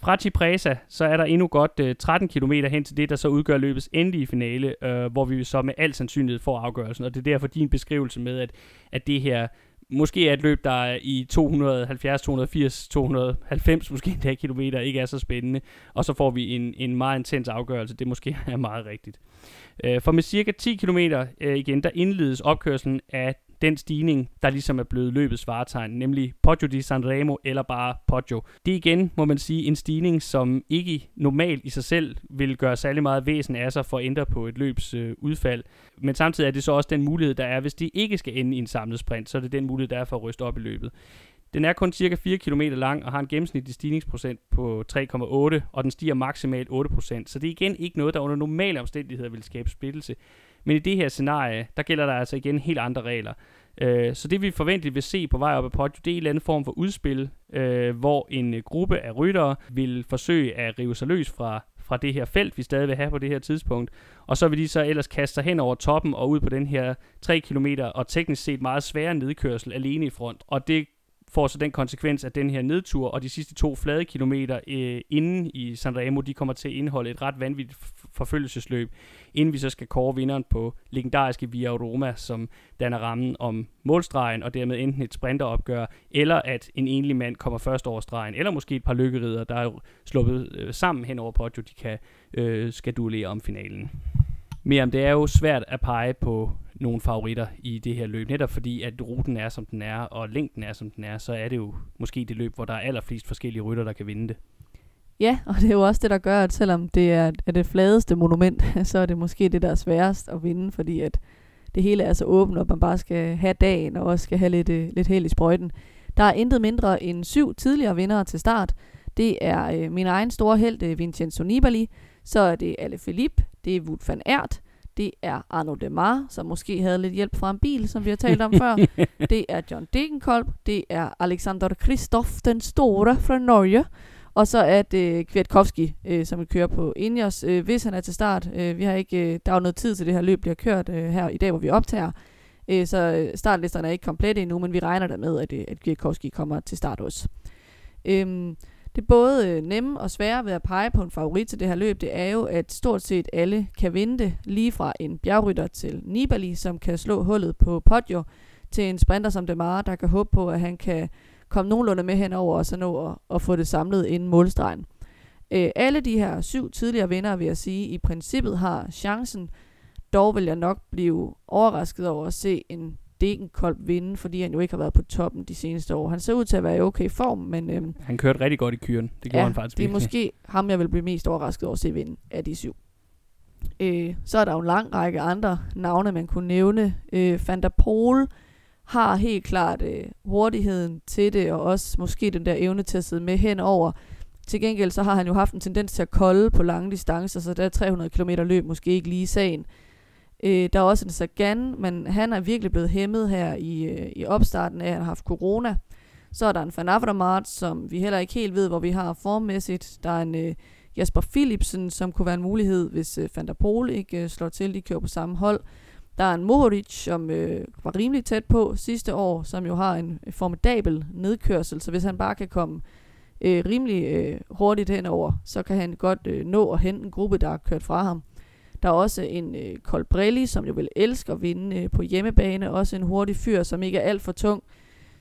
Fra Cipresa, så er der endnu godt øh, 13 km hen til det, der så udgør løbets endelige finale, øh, hvor vi så med al sandsynlighed får afgørelsen. Og det er derfor din beskrivelse med, at, at det her måske er et løb, der er i 270, 280, 290 måske endda kilometer, ikke er så spændende. Og så får vi en, en meget intens afgørelse. Det måske er meget rigtigt. Øh, for med cirka 10 km øh, igen, der indledes opkørslen af den stigning, der ligesom er blevet løbets varetegn, nemlig Poggio di Sanremo eller bare Poggio. Det er igen, må man sige, en stigning, som ikke normalt i sig selv vil gøre særlig meget væsen af sig for at ændre på et løbs øh, udfald. Men samtidig er det så også den mulighed, der er, hvis det ikke skal ende i en samlet sprint, så er det den mulighed, der er for at ryste op i løbet. Den er kun cirka 4 km lang og har en gennemsnitlig stigningsprocent på 3,8, og den stiger maksimalt 8%. Så det er igen ikke noget, der under normale omstændigheder vil skabe splittelse. Men i det her scenarie, der gælder der altså igen helt andre regler. Øh, så det vi forventeligt vil se på vej op ad Poggio, det er en eller anden form for udspil, øh, hvor en øh, gruppe af ryttere vil forsøge at rive sig løs fra, fra det her felt, vi stadig vil have på det her tidspunkt. Og så vil de så ellers kaste sig hen over toppen og ud på den her 3 km og teknisk set meget svære nedkørsel alene i front. Og det får så den konsekvens, at den her nedtur og de sidste to flade kilometer øh, inden i Sanremo, de kommer til at indeholde et ret vanvittigt forfølgelsesløb, inden vi så skal kåre vinderen på legendariske Via Roma, som danner rammen om målstregen, og dermed enten et sprinteropgør, eller at en enlig mand kommer først over stregen, eller måske et par lykkerider, der er sluppet øh, sammen hen over Poggio, de kan øh, skadulere om finalen. Men det er jo svært at pege på nogle favoritter i det her løb. Netop fordi, at ruten er, som den er, og længden er, som den er, så er det jo måske det løb, hvor der er allerflest forskellige rytter, der kan vinde det. Ja, og det er jo også det, der gør, at selvom det er, er det fladeste monument, [LAUGHS] så er det måske det, der er sværest at vinde, fordi at det hele er så åbent, og man bare skal have dagen, og også skal have lidt, øh, lidt held i sprøjten. Der er intet mindre end syv tidligere vindere til start. Det er øh, min egen store held, uh, øh, Vincenzo Nibali, så er det Ale Philippe, det er Wout van Aert, det er Arno Demar, som måske havde lidt hjælp fra en bil, som vi har talt om før. [LAUGHS] Det er John Degenkolb. Det er Alexander Kristoff den Store fra Norge. Og så er det Kwiatkowski, øh, som vil køre på Ingers, øh, hvis han er til start. Øh, vi har ikke, øh, der er jo noget tid til det her løb bliver kørt øh, her i dag, hvor vi optager. Øh, så øh, startlisterne er ikke komplette endnu, men vi regner der med, at, øh, at Kwiatkowski kommer til start også. Øh, det både øh, nemme og svære ved at pege på en favorit til det her løb, det er jo, at stort set alle kan vinde det, lige fra en bjergrytter til Nibali, som kan slå hullet på Poggio, til en sprinter som Demar, der kan håbe på, at han kan komme nogenlunde med henover og så nå at, at få det samlet inden målstregen. Øh, alle de her syv tidligere vinder, vil jeg sige, i princippet har chancen. Dog vil jeg nok blive overrasket over at se en Degenkolb vinde, fordi han jo ikke har været på toppen de seneste år. Han ser ud til at være i okay form, men... Øhm, han kørte rigtig godt i kyren. Det gjorde ja, han faktisk det er virkelig. måske ham, jeg vil blive mest overrasket over at se vinde af de syv. Øh, så er der jo en lang række andre navne, man kunne nævne. Øh, Van der Pol har helt klart øh, hurtigheden til det, og også måske den der evne til at sidde med henover. Til gengæld så har han jo haft en tendens til at kolde på lange distancer, så der er 300 km løb måske ikke lige sagen. Øh, der er også en Sagan, men han er virkelig blevet hæmmet her i, øh, i opstarten af, at han har haft corona. Så er der en Van som vi heller ikke helt ved, hvor vi har formmæssigt. Der er en øh, Jasper Philipsen, som kunne være en mulighed, hvis øh, Van der Pol ikke øh, slår til. De kører på samme hold. Der er en Mohoric, som øh, var rimelig tæt på sidste år, som jo har en øh, formidabel nedkørsel. Så hvis han bare kan komme øh, rimelig øh, hurtigt henover, så kan han godt øh, nå at hente en gruppe, der har kørt fra ham. Der er også en øh, Colbrelli, som jo vil elske at vinde øh, på hjemmebane. Også en hurtig fyr, som ikke er alt for tung.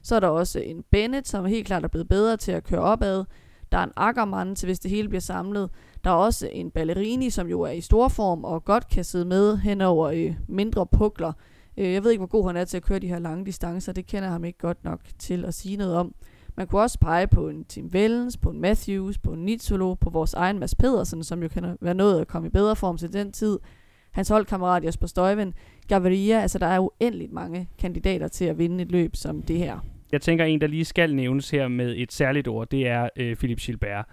Så er der også en Bennett, som helt klart er blevet bedre til at køre opad. Der er en Ackermann til, hvis det hele bliver samlet. Der er også en Ballerini, som jo er i stor form og godt kan sidde med hen over øh, mindre pukler. Øh, jeg ved ikke, hvor god han er til at køre de her lange distancer. Det kender jeg ham ikke godt nok til at sige noget om. Man kunne også pege på en Tim Vellens, på en Matthews, på en Nitsolo, på vores egen Mads Pedersen, som jo kan være nået at komme i bedre form til den tid. Hans holdkammerat Jesper Støjven, Gaviria, altså der er uendeligt mange kandidater til at vinde et løb som det her. Jeg tænker, en, der lige skal nævnes her med et særligt ord, det er øh, Philip Gilbert.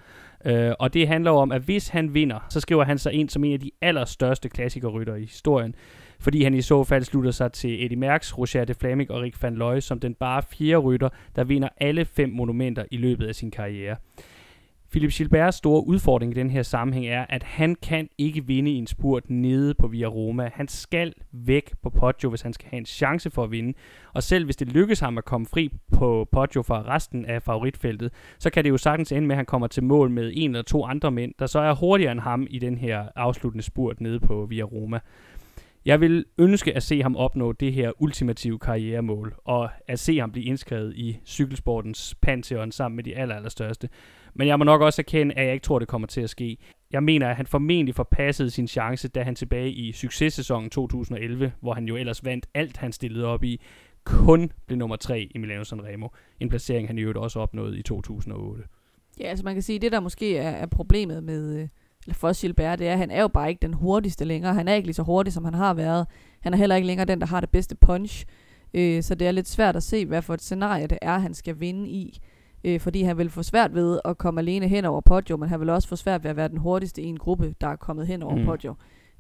Øh, og det handler om, at hvis han vinder, så skriver han sig ind som en af de allerstørste klassikerrytter i historien fordi han i så fald slutter sig til Eddie Merckx, Roger de Flamik og Rick van Looy som den bare fjerde rytter, der vinder alle fem monumenter i løbet af sin karriere. Philip Gilberts store udfordring i den her sammenhæng er, at han kan ikke vinde i en spurt nede på Via Roma. Han skal væk på Poggio, hvis han skal have en chance for at vinde. Og selv hvis det lykkes ham at komme fri på Poggio fra resten af favoritfeltet, så kan det jo sagtens ende med, at han kommer til mål med en eller to andre mænd, der så er hurtigere end ham i den her afsluttende spurt nede på Via Roma. Jeg vil ønske at se ham opnå det her ultimative karrieremål, og at se ham blive indskrevet i cykelsportens pantheon sammen med de aller, allerstørste. Men jeg må nok også erkende, at jeg ikke tror, det kommer til at ske. Jeg mener, at han formentlig forpassede sin chance, da han tilbage i successæsonen 2011, hvor han jo ellers vandt alt, han stillede op i, kun blev nummer 3 i Milano Sanremo. En placering, han i øvrigt også opnåede i 2008. Ja, altså man kan sige, det der måske er, er problemet med, øh, eller for Gilbert, det er, at han er jo bare ikke den hurtigste længere. Han er ikke lige så hurtig, som han har været. Han er heller ikke længere den, der har det bedste punch. Øh, så det er lidt svært at se, hvad for et scenarie det er, han skal vinde i. Øh, fordi han vil få svært ved at komme alene hen over Poggio, men han vil også få svært ved at være den hurtigste i en gruppe, der er kommet hen over Mm. Poggio.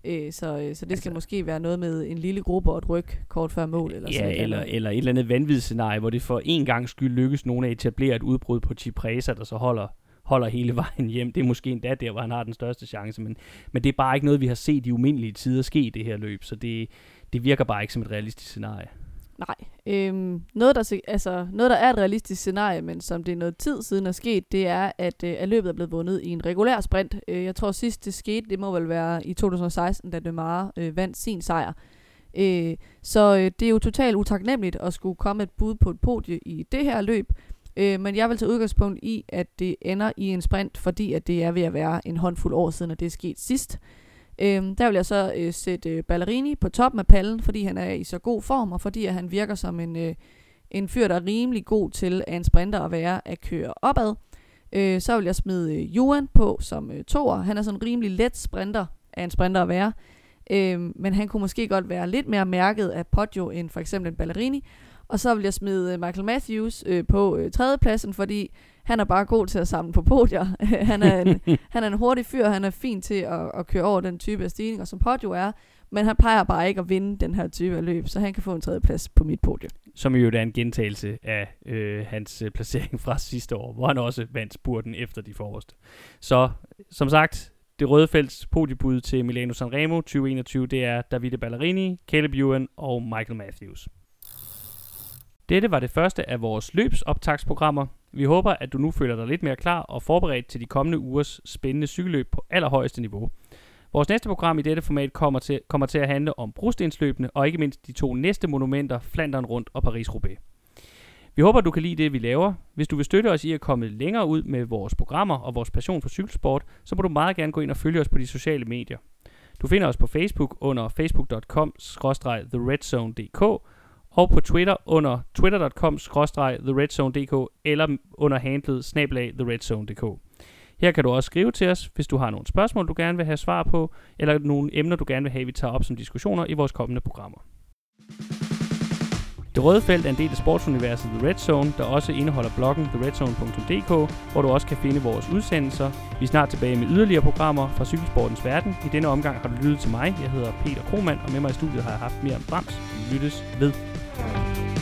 Øh, så, øh, så det skal Altså- måske være noget med en lille gruppe og et ryg kort før mål. Eller Ja, sådan eller, eller et eller andet vanvittigt scenarie, hvor det for en gang skyld lykkes nogen at etablere et udbrud på Cipresa, der så holder, holder hele vejen hjem. Det er måske endda der, hvor han har den største chance, men, men det er bare ikke noget, vi har set i umindelige tider ske i det her løb, så det, det virker bare ikke som et realistisk scenarie. Nej. Øhm, noget, der, altså, noget, der er et realistisk scenarie, men som det er noget tid siden er sket, det er, at, øh, at løbet er blevet vundet i en regulær sprint. Øh, jeg tror sidst det skete, det må vel være i 2016, da Demare øh, vandt sin sejr. Øh, så øh, det er jo totalt utaknemmeligt at skulle komme et bud på et podie i det her løb. Øh, men jeg vil tage udgangspunkt i, at det ender i en sprint, fordi at det er ved at være en håndfuld år siden, at det er sket sidst. Øh, der vil jeg så øh, sætte øh, Ballerini på toppen af pallen, fordi han er i så god form, og fordi at han virker som en, øh, en fyr, der er rimelig god til af en sprinter at være at køre opad. Øh, så vil jeg smide øh, Juan på som øh, toer. Han er sådan en rimelig let sprinter af en sprinter at være. Øh, men han kunne måske godt være lidt mere mærket af Poggio end for eksempel en Ballerini. Og så vil jeg smide øh, Michael Matthews øh, på øh, tredjepladsen, fordi han er bare god til at samle på podier. [LAUGHS] han, er en, [LAUGHS] han er en hurtig fyr, han er fin til at, at køre over den type af stigninger, som Poggio er. Men han plejer bare ikke at vinde den her type af løb, så han kan få en tredjeplads på mit podie. Som jo er en gentagelse af øh, hans øh, placering fra sidste år, hvor han også vandt spurten efter de forreste. Så som sagt, det røde felts podiebud til Milano Sanremo 2021, det er Davide Ballerini, Caleb Ewan og Michael Matthews. Dette var det første af vores løbsoptagsprogrammer. Vi håber, at du nu føler dig lidt mere klar og forberedt til de kommende ugers spændende cykelløb på allerhøjeste niveau. Vores næste program i dette format kommer til, kommer til at handle om brostensløbene og ikke mindst de to næste monumenter, Flandern Rundt og Paris-Roubaix. Vi håber, du kan lide det, vi laver. Hvis du vil støtte os i at komme længere ud med vores programmer og vores passion for cykelsport, så må du meget gerne gå ind og følge os på de sociale medier. Du finder os på Facebook under facebook.com-theredzone.dk og på Twitter under twitter.com-theredzone.dk eller under handlet snablag theredzone.dk. Her kan du også skrive til os, hvis du har nogle spørgsmål, du gerne vil have svar på, eller nogle emner, du gerne vil have, vi tager op som diskussioner i vores kommende programmer. Det røde felt er en del af sportsuniverset The Red Zone, der også indeholder bloggen theredzone.dk, hvor du også kan finde vores udsendelser. Vi er snart tilbage med yderligere programmer fra cykelsportens verden. I denne omgang har du lyttet til mig. Jeg hedder Peter Kromand, og med mig i studiet har jeg haft mere Brams. Vi lyttes ved. Bye.